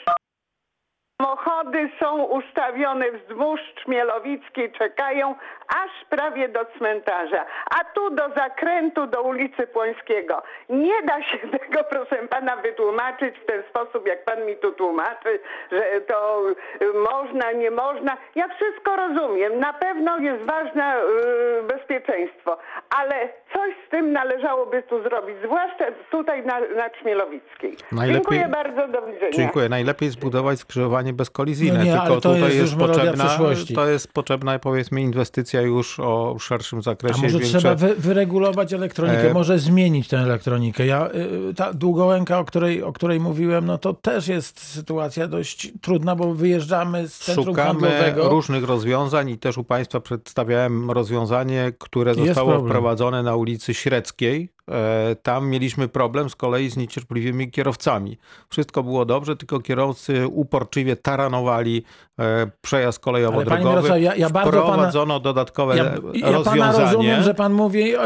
S6: Samochody są ustawione wzdłuż Czmielowickiej, czekają aż prawie do cmentarza, a tu do zakrętu do ulicy Płońskiego. Nie da się tego, proszę pana, wytłumaczyć w ten sposób, jak pan mi tu tłumaczy, że to można, nie można. Ja wszystko rozumiem. Na pewno jest ważne y, bezpieczeństwo, ale coś z tym należałoby tu zrobić, zwłaszcza tutaj na, na Czmielowickiej.
S3: Najlepiej-
S6: Dziękuję bardzo, do widzenia.
S3: Dziękuję. Najlepiej zbudować skrzyżowanie zastosowanie bezkolizyjne,
S2: No nie,
S3: tylko
S2: to
S3: tutaj
S2: jest
S3: jest, potrzebna, to jest potrzebna powiedzmy inwestycja już o szerszym
S2: A
S3: zakresie.
S2: może
S3: większe-
S2: trzeba wy, wyregulować elektronikę,
S3: E,
S2: może zmienić tę elektronikę. Ja, y, ta długołęka, o której, o której mówiłem, no to też jest sytuacja dość trudna, bo wyjeżdżamy z centrum
S3: Szukamy
S2: handlowego.
S3: różnych rozwiązań i też u Państwa przedstawiałem rozwiązanie, które zostało wprowadzone na ulicy Średzkiej. E, Tam mieliśmy problem z kolei z niecierpliwymi kierowcami. Wszystko było dobrze, tylko kierowcy uporczywie taranowali e, przejazd kolejowo-drogowy.
S2: Ja- ja bardzo pana-
S3: Wprowadzono dodatkowe
S2: Ja, ja pana
S3: rozwiązanie.
S2: rozumiem, że pan mówi e,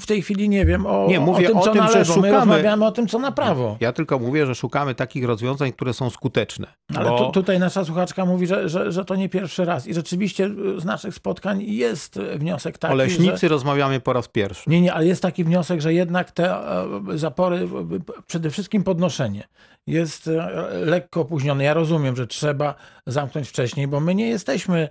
S2: w tej chwili, nie wiem, o,
S3: Nie, mówię
S2: o tym,
S3: o
S2: co
S3: tym,
S2: na
S3: że
S2: lewo. My
S3: szukamy-
S2: rozmawiamy o tym, co na prawo.
S3: Ja tylko mówię, że szukamy takich rozwiązań, które są skuteczne.
S2: Ale
S3: Bo-
S2: tu, tutaj nasza słuchaczka mówi, że, że, że to nie pierwszy raz. I rzeczywiście z naszych spotkań jest wniosek taki,
S3: o leśnicy
S2: że...
S3: rozmawiamy po raz pierwszy.
S2: Nie, nie, ale jest taki wniosek, że jednak te e, zapory, e, przede wszystkim podnoszenie jest e, lekko opóźnione. Ja rozumiem, że trzeba zamknąć wcześniej, bo my nie jesteśmy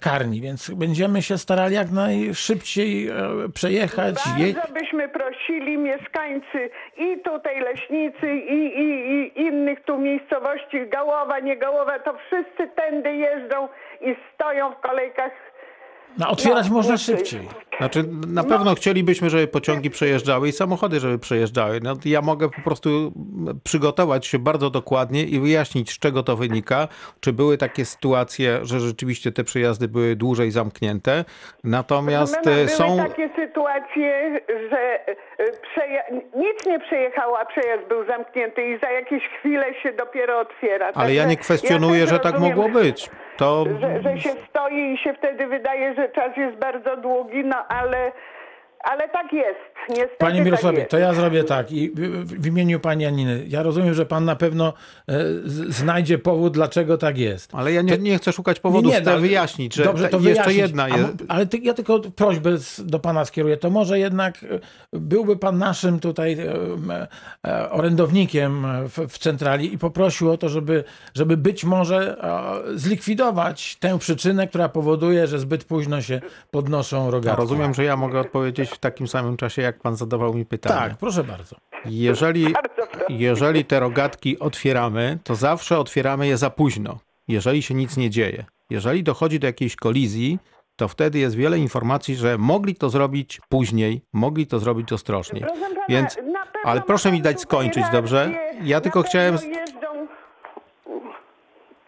S2: karni, więc będziemy się starali jak najszybciej przejechać. Je...
S6: Bardzo byśmy prosili mieszkańcy i tutaj Leśnicy i, i, i innych tu miejscowości, Gałowa, nie Gałowa, to wszyscy tędy jeżdżą i stoją w kolejkach.
S2: No, otwierać
S6: No,
S2: można szybciej.
S3: Znaczy, na pewno chcielibyśmy, żeby pociągi przejeżdżały i samochody, żeby przejeżdżały. No, ja mogę po prostu przygotować się bardzo dokładnie i wyjaśnić, z czego to wynika. Czy były takie sytuacje, że rzeczywiście te przejazdy były dłużej zamknięte. Natomiast
S6: No, no,
S3: e,
S6: były
S3: są.
S6: takie sytuacje, że y, przeja- nic nie przejechało, a przejazd był zamknięty i za jakieś chwilę się dopiero otwiera.
S3: Ale ja
S6: Także
S3: nie kwestionuję,
S6: też
S3: że tak
S6: rozumiem,
S3: mogło być. To
S6: Że, że się stoi i się wtedy wydaje, że czas jest bardzo długi, no ale, ale tak jest. Niestety
S2: Panie
S6: tak
S2: Mirosławie,
S6: jest.
S2: to ja zrobię tak i w, imieniu pani Aniny. Ja rozumiem, że pan na pewno e, znajdzie powód, dlaczego tak jest.
S3: Ale ja nie, nie chcę szukać powodów,
S2: Nie, nie,
S3: chcę wyjaśnić, że
S2: Dobrze, to
S3: jeszcze
S2: wyjaśnić.
S3: jedna
S2: A
S3: jest.
S2: mo- Ale ty, ja tylko prośbę z, do pana skieruję. To może jednak e, byłby pan naszym tutaj e, e, orędownikiem w, w centrali i poprosił o to, żeby, żeby być może e, zlikwidować tę przyczynę, która powoduje, że zbyt późno się podnoszą
S3: Ja
S2: rogatki.
S3: rozumiem, że ja mogę odpowiedzieć w takim samym czasie, jak pan zadawał mi pytanie.
S2: Tak, proszę bardzo.
S3: Jeżeli, jeżeli te rogatki otwieramy, to zawsze otwieramy je za późno, jeżeli się nic nie dzieje. Jeżeli dochodzi do jakiejś kolizji, to wtedy jest wiele informacji, że mogli to zrobić później, mogli to zrobić ostrożniej.
S6: Pana,
S3: Więc, ale proszę mi dać skończyć, dobrze? Ja tylko chciałem...
S6: Jeżdżą...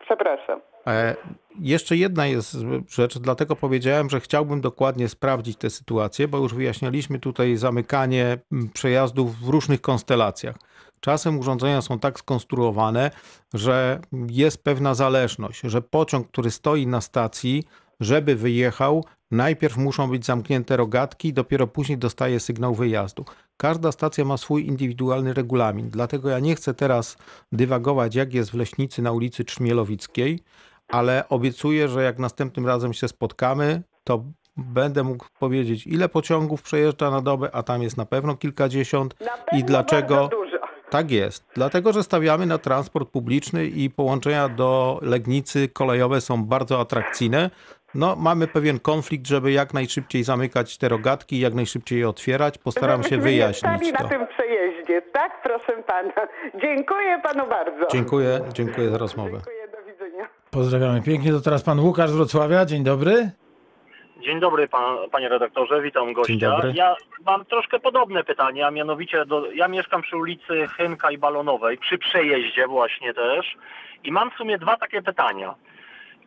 S6: Przepraszam.
S3: E, jeszcze jedna jest rzecz, dlatego powiedziałem, że chciałbym dokładnie sprawdzić tę sytuację, bo już wyjaśnialiśmy tutaj zamykanie przejazdów w różnych konstelacjach. Czasem urządzenia są tak skonstruowane, że jest pewna zależność, że pociąg, który stoi na stacji, żeby wyjechał, najpierw muszą być zamknięte rogatki, dopiero później dostaje sygnał wyjazdu. Każda stacja ma swój indywidualny regulamin, dlatego ja nie chcę teraz dywagować, jak jest w Leśnicy na ulicy Trzmielowickiej, ale obiecuję, że jak następnym razem się spotkamy, to będę mógł powiedzieć, ile pociągów przejeżdża na dobę, a tam jest na pewno kilkadziesiąt
S6: Na pewno
S3: i dlaczego. Tak jest. Dlatego, że stawiamy na transport publiczny i połączenia do Legnicy kolejowe są bardzo atrakcyjne. No, mamy pewien konflikt, żeby jak najszybciej zamykać te rogatki jak najszybciej je otwierać. Postaram się wyjaśnić to.
S6: na tym przejeździe, tak? Proszę pana. Dziękuję panu bardzo.
S3: Dziękuję, dziękuję za rozmowę.
S2: Pozdrawiamy pięknie. To teraz pan Łukasz z Wrocławia. Dzień dobry.
S7: Dzień dobry, pan, panie redaktorze, witam gościa. Ja mam troszkę podobne pytanie, a mianowicie do, ja mieszkam przy ulicy Chynka i Balonowej, przy przejeździe właśnie też i mam w sumie dwa takie pytania.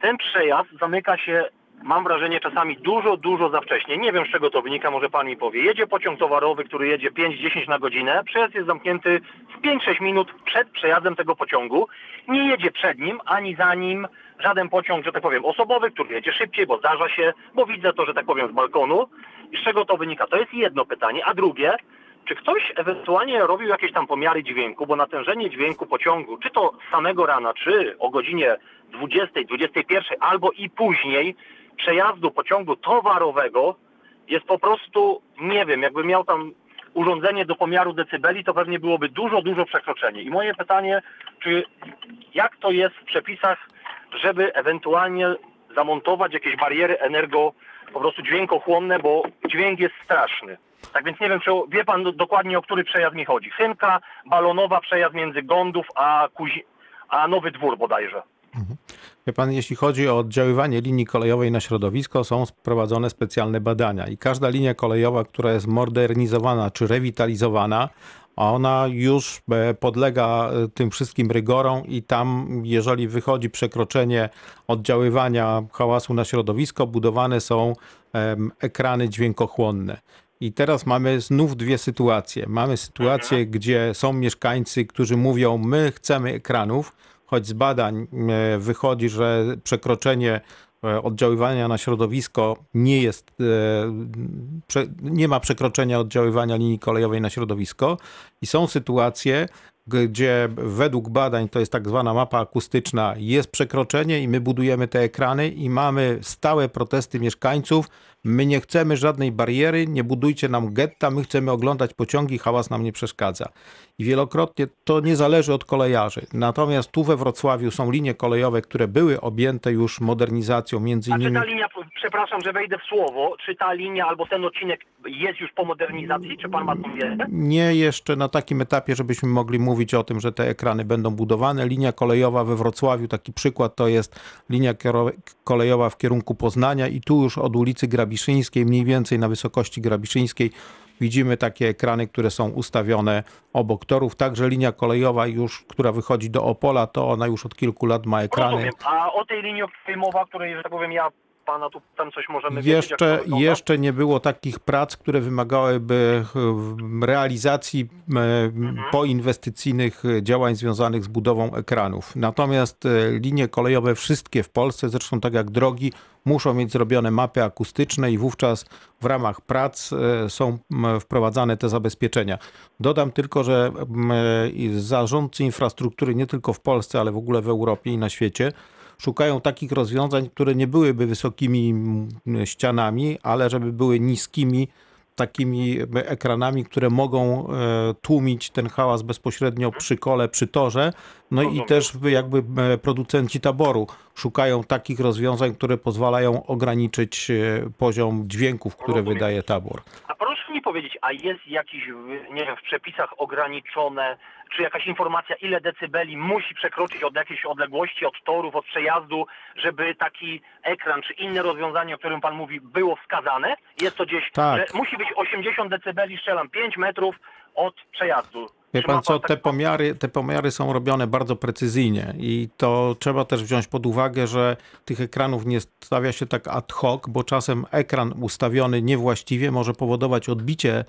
S7: Ten przejazd zamyka się, mam wrażenie, czasami dużo, dużo za wcześnie. Nie wiem, z czego to wynika, może pan mi powie. Jedzie pociąg towarowy, który jedzie 5-10 na godzinę, przejazd jest zamknięty 5-6 minut przed przejazdem tego pociągu. Nie jedzie przed nim, ani za nim żaden pociąg, że tak powiem, osobowy, który jedzie szybciej, bo zdarza się, bo widzę to, że tak powiem, z balkonu. Z czego to wynika? To jest jedno pytanie. A drugie, czy ktoś ewentualnie robił jakieś tam pomiary dźwięku, bo natężenie dźwięku pociągu, czy to samego rana, czy o godzinie 20, 21 albo i później przejazdu pociągu towarowego jest po prostu, nie wiem, jakby miał tam urządzenie do pomiaru decybeli, to pewnie byłoby dużo, dużo przekroczenie. I moje pytanie, czy jak to jest w przepisach, żeby ewentualnie zamontować jakieś bariery energo, po prostu dźwiękochłonne, bo dźwięk jest straszny. Tak więc nie wiem, czy wie pan do- dokładnie o który przejazd mi chodzi. Chynka, balonowa, przejazd między Gądów a, Kuzi- a Nowy Dwór bodajże.
S3: Wie pan, jeśli chodzi o oddziaływanie linii kolejowej na środowisko, są prowadzone specjalne badania i każda linia kolejowa, która jest modernizowana czy rewitalizowana, ona już e, podlega e, tym wszystkim rygorom i tam, jeżeli wychodzi przekroczenie oddziaływania hałasu na środowisko, budowane są ekrany dźwiękochłonne. I teraz mamy znów dwie sytuacje. Mamy sytuację, mhm. gdzie są mieszkańcy, którzy mówią: My chcemy ekranów, choć z badań e, wychodzi, że przekroczenie e, oddziaływania na środowisko nie jest, e, nie ma przekroczenia oddziaływania linii kolejowej na środowisko. I są sytuacje, gdzie według badań to jest tak zwana mapa akustyczna, jest przekroczenie i my budujemy te ekrany i mamy stałe protesty mieszkańców, My nie chcemy żadnej bariery, nie budujcie nam getta, my chcemy oglądać pociągi, hałas nam nie przeszkadza. I wielokrotnie to nie zależy od kolejarzy. Natomiast tu we Wrocławiu są linie kolejowe, które były objęte już modernizacją, między innymi...
S7: A czy ta linia, przepraszam, że wejdę w słowo, czy ta linia albo ten odcinek jest już po modernizacji? Czy pan ma tą wiedzę?
S3: Nie jeszcze na takim etapie, żebyśmy mogli mówić o tym, że te ekrany będą budowane. Linia kolejowa we Wrocławiu, taki przykład to jest linia kolejowa w kierunku Poznania i tu już od ulicy Grabiszyńskiej, mniej więcej na wysokości Grabiszyńskiej, widzimy takie ekrany, które są ustawione obok torów. Także linia kolejowa już, która wychodzi do Opola, to ona już od kilku lat ma ekrany.
S7: Rozumiem. A o tej linii, o której mowa, której, że tak powiem, ja pana tu tam coś możemy
S3: jeszcze,
S7: wiedzieć?
S3: Jeszcze nie było takich prac, które wymagałyby e, realizacji e, mhm. poinwestycyjnych działań związanych z budową ekranów. Natomiast e, linie kolejowe wszystkie w Polsce, zresztą tak jak drogi, muszą mieć zrobione mapy akustyczne i wówczas w ramach prac są wprowadzane te zabezpieczenia. Dodam tylko, że zarządcy infrastruktury nie tylko w Polsce, ale w ogóle w Europie i na świecie szukają takich rozwiązań, które nie byłyby wysokimi ścianami, ale żeby były niskimi takimi ekranami, które mogą e, tłumić ten hałas bezpośrednio przy kole, przy torze. No i też jakby e, producenci taboru szukają takich rozwiązań, które pozwalają ograniczyć e, poziom dźwięków, które wydaje tabor.
S7: A proszę mi powiedzieć, a jest jakiś, nie wiem, w przepisach ograniczone czy jakaś informacja, ile decybeli musi przekroczyć od jakiejś odległości, od torów, od przejazdu, żeby taki ekran czy inne rozwiązanie, o którym Pan mówi, było wskazane? Jest to gdzieś, tak. musi być 80 decybeli, strzelam 5 metrów od przejazdu.
S3: Wie pan co, te pomiary, te pomiary są robione bardzo precyzyjnie i to trzeba też wziąć pod uwagę, że tych ekranów nie stawia się tak ad hoc, bo czasem ekran ustawiony niewłaściwie może powodować odbicie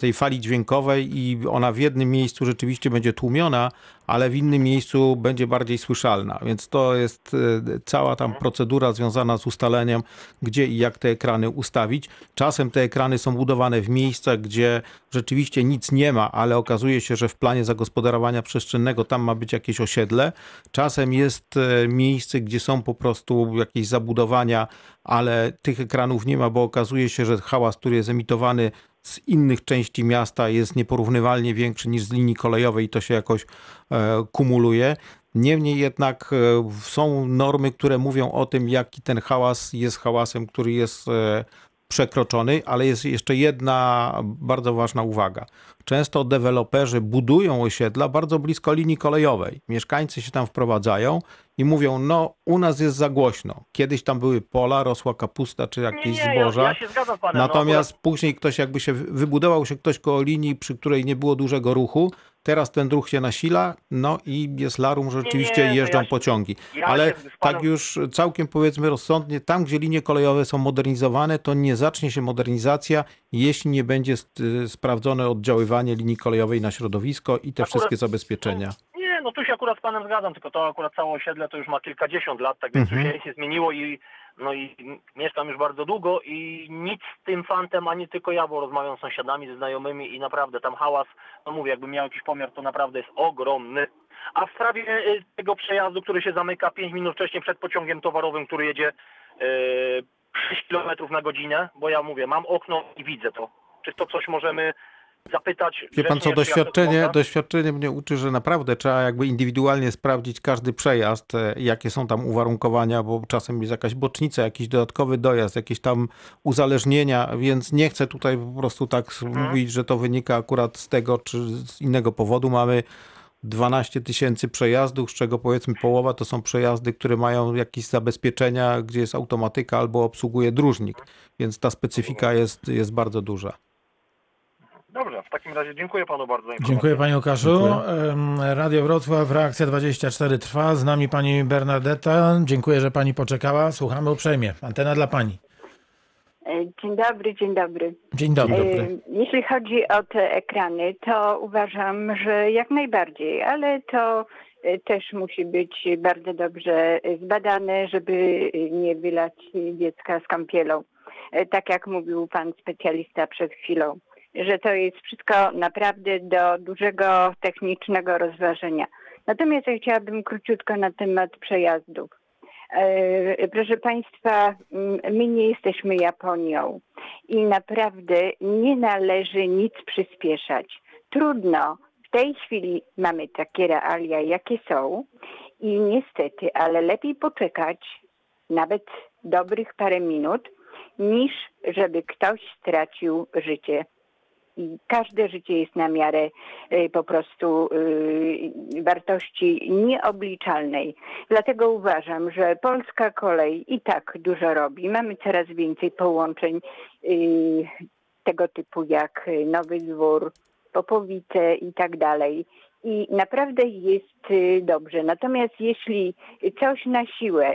S3: tej fali dźwiękowej i ona w jednym miejscu rzeczywiście będzie tłumiona, ale w innym miejscu będzie bardziej słyszalna. Więc to jest e, cała tam procedura związana z ustaleniem, gdzie i jak te ekrany ustawić. Czasem te ekrany są budowane w miejscach, gdzie rzeczywiście nic nie ma, ale okazuje się, że w planie zagospodarowania przestrzennego tam ma być jakieś osiedle. Czasem jest e, miejsce, gdzie są po prostu jakieś zabudowania, ale tych ekranów nie ma, bo okazuje się, że hałas, który jest emitowany z innych części miasta jest nieporównywalnie większy niż z linii kolejowej i to się jakoś e, kumuluje. Niemniej jednak e, są normy, które mówią o tym, jaki ten hałas jest hałasem, który jest e, przekroczony, ale jest jeszcze jedna bardzo ważna uwaga. Często deweloperzy budują osiedla bardzo blisko linii kolejowej. Mieszkańcy się tam wprowadzają i mówią, no u nas jest za głośno. Kiedyś tam były pola, rosła kapusta czy jakieś nie, nie, zboża. Ja,
S7: ja się panem,
S3: no, Natomiast no, później ktoś jakby się wybudował się ktoś koło linii, przy której nie było dużego ruchu, Teraz ten ruch się nasila, no i jest larum, że rzeczywiście nie, jeżdżą ja się, panem... Ale tak już całkiem powiedzmy rozsądnie, tam gdzie linie kolejowe są modernizowane, to nie zacznie się modernizacja, jeśli nie będzie sprawdzone oddziaływanie linii kolejowej na środowisko i te akurat, wszystkie zabezpieczenia.
S7: Nie, no tu się akurat z panem zgadzam, tylko to akurat całe osiedle to już ma kilkadziesiąt lat, tak więc mhm. tu się nie zmieniło i no i mieszkam już bardzo długo i nic z tym fantem, ani tylko ja, bo rozmawiam z sąsiadami, ze znajomymi i naprawdę tam hałas, no mówię, jakbym miał jakiś pomiar, to naprawdę jest ogromny. A w sprawie y, tego przejazdu, który się zamyka 5 minut wcześniej przed pociągiem towarowym, który jedzie yy, 6 km na godzinę, bo ja mówię, mam okno i widzę to. Czy to coś możemy zapytać.
S3: Wie pan co, doświadczenie, doświadczenie mnie uczy, że naprawdę trzeba jakby indywidualnie sprawdzić każdy przejazd, e, jakie są tam uwarunkowania, bo czasem jest jakaś bocznica, jakiś dodatkowy dojazd, jakieś tam uzależnienia, więc nie chcę tutaj po prostu tak mhm. mówić, że to wynika akurat z tego czy z innego powodu. Mamy 12 tysięcy przejazdów, z czego powiedzmy połowa to są przejazdy, które mają jakieś zabezpieczenia, gdzie jest automatyka albo obsługuje dróżnik, więc ta specyfika jest, jest bardzo duża.
S7: Dobrze, w takim razie dziękuję panu bardzo za informację.
S2: Dziękuję panie Łukaszu.
S3: Dziękuję.
S2: Radio Wrocław, reakcja 24 trwa. Z nami pani Bernadetta. Dziękuję, że pani poczekała. Słuchamy uprzejmie. Antena dla pani.
S8: E, Dzień dobry, dzień dobry.
S2: Dzień dobry.
S8: E, Jeśli chodzi o te ekrany, to uważam, że jak najbardziej, ale to e, też musi być bardzo dobrze zbadane, żeby nie wylać dziecka z kąpielą. Tak jak mówił pan specjalista przed chwilą, że to jest wszystko naprawdę do dużego technicznego rozważenia. Natomiast ja chciałabym króciutko na temat przejazdów. E, Proszę Państwa, my nie jesteśmy Japonią i naprawdę nie należy nic przyspieszać. Trudno. W tej chwili mamy takie realia, jakie są i niestety, ale lepiej poczekać nawet dobrych parę minut, niż żeby ktoś stracił życie i każde życie jest na miarę y, po prostu y, wartości nieobliczalnej. Dlatego uważam, że polska kolej i tak dużo robi. Mamy coraz więcej połączeń y, tego typu jak Nowy Dwór, Popowice i tak dalej. I naprawdę jest dobrze. Natomiast jeśli coś na siłę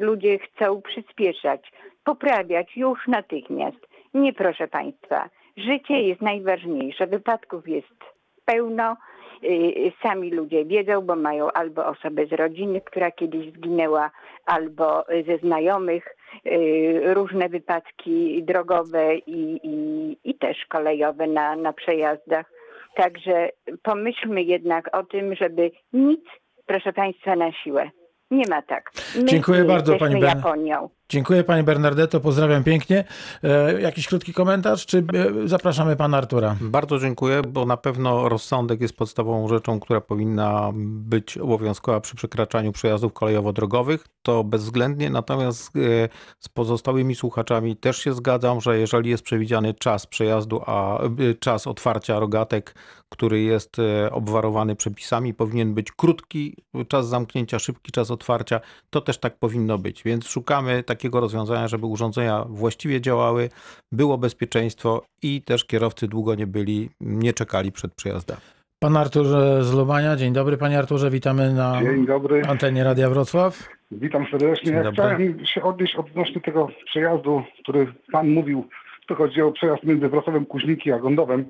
S8: ludzie chcą przyspieszać, poprawiać już natychmiast, nie proszę Państwa. Życie jest najważniejsze, wypadków jest pełno. Y, Sami ludzie wiedzą, bo mają albo osobę z rodziny, która kiedyś zginęła, albo ze znajomych y, różne wypadki drogowe i, i, i też kolejowe na, na przejazdach. Także pomyślmy jednak o tym, żeby nic, proszę Państwa, na siłę. Nie ma tak. My
S2: Dziękuję bardzo, pani
S8: Japonią.
S2: Dziękuję pani Bernardetto, pozdrawiam pięknie. E, jakiś krótki komentarz, czy e, zapraszamy pana Artura?
S3: Bardzo dziękuję, bo na pewno rozsądek jest podstawową rzeczą, która powinna być obowiązkowa przy przekraczaniu przejazdów kolejowo-drogowych. To bezwzględnie, natomiast e, z pozostałymi słuchaczami też się zgadzam, że jeżeli jest przewidziany czas przejazdu, a e, czas otwarcia rogatek, który jest e, obwarowany przepisami, powinien być krótki czas zamknięcia, szybki czas otwarcia, to też tak powinno być. Więc szukamy takiego rozwiązania, żeby urządzenia właściwie działały, było bezpieczeństwo i też kierowcy długo nie byli, nie czekali przed przejazdami.
S2: Pan Artur z Lubania. Dzień dobry panie Arturze, witamy na
S9: Dzień dobry,
S2: antenie Radia Wrocław.
S9: witam serdecznie. Ja chciałem się odnieść odnośnie tego przejazdu, który Pan mówił. To chodzi o przejazd między Wrocławem Kuźniki a Gondowem.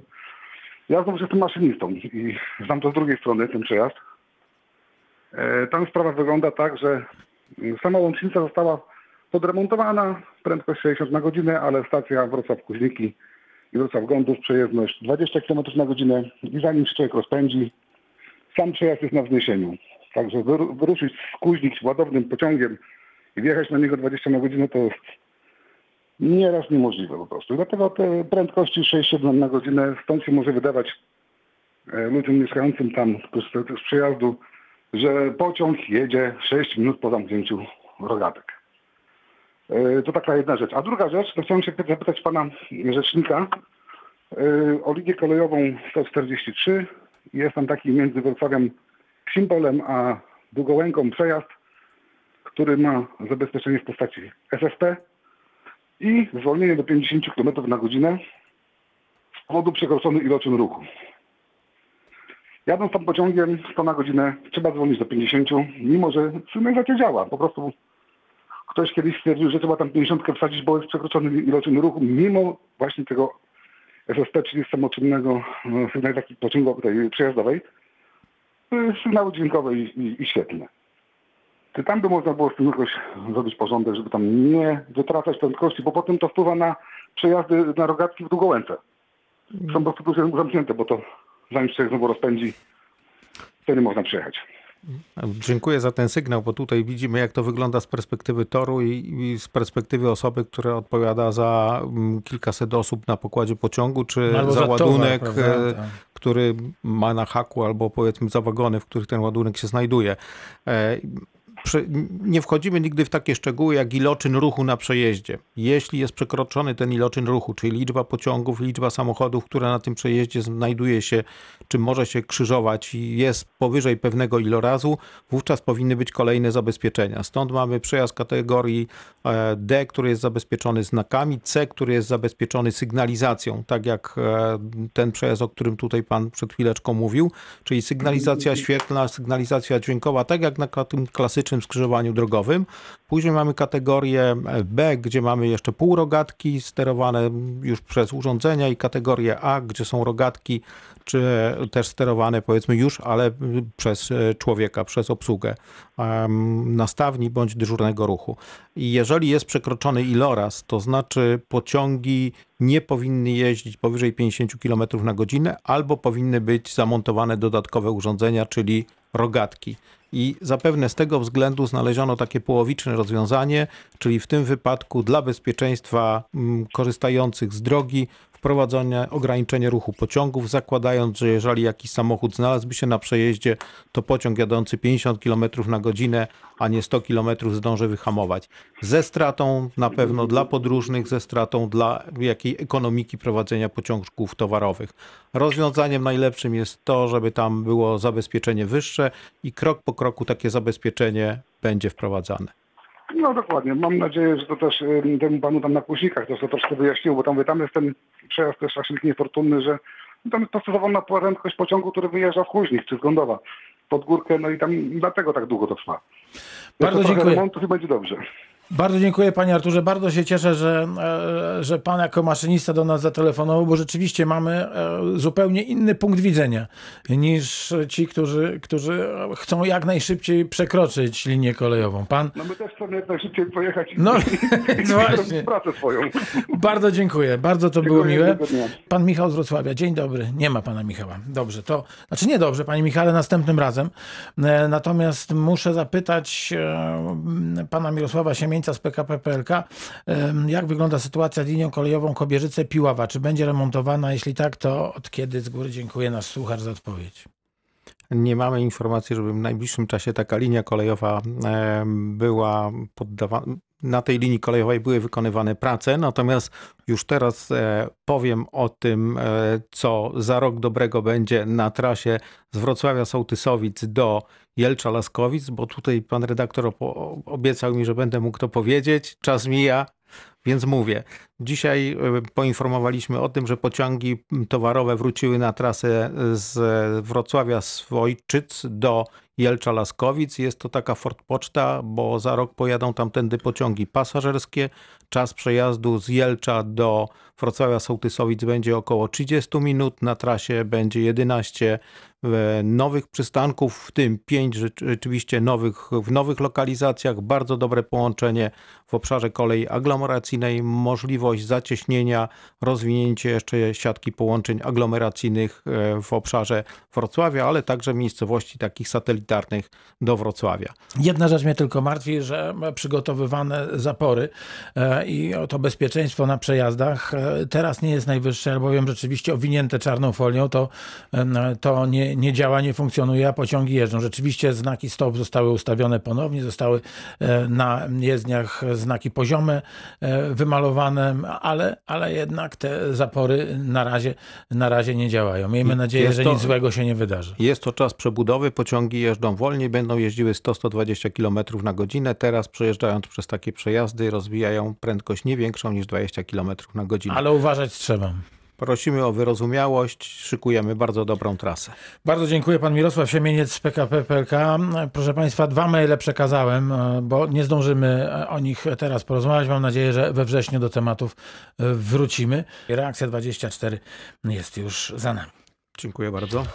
S9: Ja znowu jestem maszynistą i znam to z drugiej strony, ten przejazd. E, Tam sprawa wygląda tak, że sama łącznica została podremontowana, prędkość 60 na godzinę, ale stacja Wrocław Kuźniki i Wrocław Gondów przejezdność 20 km na godzinę i zanim się człowiek rozpędzi, sam przejazd jest na wzniesieniu. Także wyru- wyruszyć z Kuźnik ładownym pociągiem i wjechać na niego 20 na godzinę to jest nieraz niemożliwe po prostu. Dlatego te prędkości 6-7 na godzinę, stąd się może wydawać e, ludziom mieszkającym tam z przejazdu, że pociąg jedzie 6 minut po zamknięciu rogatek. E, To taka jedna rzecz. A druga rzecz, to chciałem się zapytać pana rzecznika e, o linię kolejową 143. Jest tam taki między Wrocławiem Ksimpolem a Długołęką przejazd, który ma zabezpieczenie w postaci SSP i zwolnienie do 50 km na godzinę z powodu przekroczonej ilości ruchu. Jadąc tam pociągiem 100 na godzinę trzeba zwolnić do 50, mimo że sygnalizacja działa. Po prostu ktoś kiedyś stwierdził, że trzeba tam 50 wsadzić, bo jest przekroczony ilością ruchu, mimo właśnie tego SSP, czyli samoczynnego sygnalizacji pociągowej, tej przejazdowej, sygnały dźwiękowe i, i, i świetlne. Czy tam by można było z tym jakoś zrobić porządek, żeby tam nie wytracać prędkości, bo potem to wpływa na przejazdy na rogatki w Długołęce. Są po prostu zamknięte, bo to zanim się znowu rozpędzi, nie można przejechać.
S3: Dziękuję za ten sygnał, bo tutaj widzimy, jak to wygląda z perspektywy toru i, z perspektywy osoby, która odpowiada za mm, kilkaset osób na pokładzie pociągu, czy
S2: Albo
S3: za
S2: za towar,
S3: ładunek, e,
S2: Tak.
S3: który ma na haku, albo powiedzmy za wagony, w których ten ładunek się znajduje. Nie wchodzimy nigdy w takie szczegóły jak iloczyn ruchu na przejeździe. Jeśli jest przekroczony ten iloczyn ruchu, czyli liczba pociągów, liczba samochodów, które na tym przejeździe znajduje się, czy może się krzyżować i jest powyżej pewnego ilorazu, wówczas powinny być kolejne zabezpieczenia. Stąd mamy przejazd kategorii e, D, który jest zabezpieczony znakami, C, który jest zabezpieczony sygnalizacją, tak jak e, ten przejazd, o którym tutaj pan przed chwileczką mówił, czyli sygnalizacja świetlna, sygnalizacja dźwiękowa, tak jak na tym klasycznym skrzyżowaniu drogowym. Później mamy kategorię B, gdzie mamy jeszcze półrogatki sterowane już przez urządzenia i kategorię A, gdzie są rogatki, czy też sterowane powiedzmy już, ale przez człowieka, przez obsługę nastawni bądź dyżurnego ruchu. I jeżeli jest przekroczony iloraz, to znaczy pociągi nie powinny jeździć powyżej 50 km na godzinę, albo powinny być zamontowane dodatkowe urządzenia, czyli rogatki. I zapewne z tego względu znaleziono takie połowiczne rozwiązanie, czyli w tym wypadku dla bezpieczeństwa mm, korzystających z drogi wprowadzone ograniczenie ruchu pociągów, zakładając, że jeżeli jakiś samochód znalazłby się na przejeździe, to pociąg jadący 50 km na godzinę, a nie 100 km zdąży wyhamować. Ze stratą na pewno dla podróżnych, ze stratą dla jakiej ekonomiki prowadzenia pociągów towarowych. Rozwiązaniem najlepszym jest to, żeby tam było zabezpieczenie wyższe i krok po kroku takie zabezpieczenie będzie wprowadzane.
S9: No dokładnie. Mam nadzieję, że to też temu panu tam na kuźnikach to, to troszkę wyjaśnił, bo tam, tam jest ten przejazd też aż niefortunny, że tam jest dostosowana prędkość pociągu, który wyjeżdża w Kuźnik czy z Gondowa pod górkę, no i tam dlatego tak długo to trwa.
S2: Bardzo dziękuję.
S9: Remontu i będzie dobrze.
S2: Bardzo dziękuję panie Arturze. Bardzo się cieszę, że, e, że pan jako maszynista do nas zatelefonował, bo rzeczywiście mamy e, zupełnie inny punkt widzenia niż ci, którzy, którzy chcą jak najszybciej przekroczyć linię kolejową. Pan...
S9: No my też chcemy jak najszybciej pojechać
S2: no,
S9: i, i właśnie. pracę swoją.
S2: Bardzo dziękuję. Bardzo to dziękuję, było miłe. Pan Michał z Wrocławia. Dzień dobry. Nie ma pana Michała. Dobrze, to znaczy nie dobrze, panie Michale, następnym razem. E, natomiast muszę zapytać pana Mirosława Siemienia, kamieńca z PKP PLK. Jak wygląda sytuacja z linią kolejową Kobierzyce-Piława? Czy będzie remontowana? Jeśli tak, to od kiedy? Z góry dziękuję nasz słuchacz za odpowiedź.
S3: Nie mamy informacji, żeby w najbliższym czasie taka linia kolejowa była poddawana. Na tej linii kolejowej były wykonywane prace, natomiast już teraz e, powiem o tym, e, co za rok dobrego będzie na trasie z Wrocławia Sołtysowic do Jelcza Laskowic, bo tutaj pan redaktor obiecał mi, że będę mógł to powiedzieć. Czas mija, więc mówię. Dzisiaj e, poinformowaliśmy o tym, że pociągi towarowe wróciły na trasę z Wrocławia Swojczyc do Jelcza Laskowic. Jest to taka fortpoczta, bo za rok pojadą tamtędy pociągi pasażerskie. Czas przejazdu z Jelcza do Wrocławia Sołtysowic będzie około 30 minut. Na trasie będzie 11 e, nowych przystanków, w tym 5 rzeczywiście nowych w nowych lokalizacjach. Bardzo dobre połączenie w obszarze kolei aglomeracyjnej, możliwość zacieśnienia, rozwinięcie jeszcze siatki połączeń aglomeracyjnych e, w obszarze Wrocławia, ale także miejscowości takich satelitarnych do Wrocławia.
S2: Jedna rzecz mnie tylko martwi, że przygotowywane zapory e, i to bezpieczeństwo na przejazdach teraz nie jest najwyższe, albowiem rzeczywiście owinięte czarną folią to, to nie, nie działa, nie funkcjonuje, a pociągi jeżdżą. Rzeczywiście znaki stop zostały ustawione ponownie, zostały e, na jezdniach znaki poziome e, wymalowane, ale, ale jednak te zapory na razie, na razie nie działają. Miejmy nadzieję, że nic złego się nie wydarzy.
S3: Jest to czas przebudowy, pociągi jeżdżą wolniej, będą jeździły 100-120 km na godzinę. Teraz przejeżdżając przez takie przejazdy rozwijają prędkość nie większą niż 20 km na godzinę.
S2: Ale uważać trzeba.
S3: Prosimy o wyrozumiałość, szykujemy bardzo dobrą trasę.
S2: Bardzo dziękuję. Pan Mirosław Siemieniec z PKP PLK. Proszę Państwa, dwa maile przekazałem, bo nie zdążymy o nich teraz porozmawiać. Mam nadzieję, że we wrześniu do tematów wrócimy. Reakcja 24 jest już za nami.
S3: Dziękuję bardzo.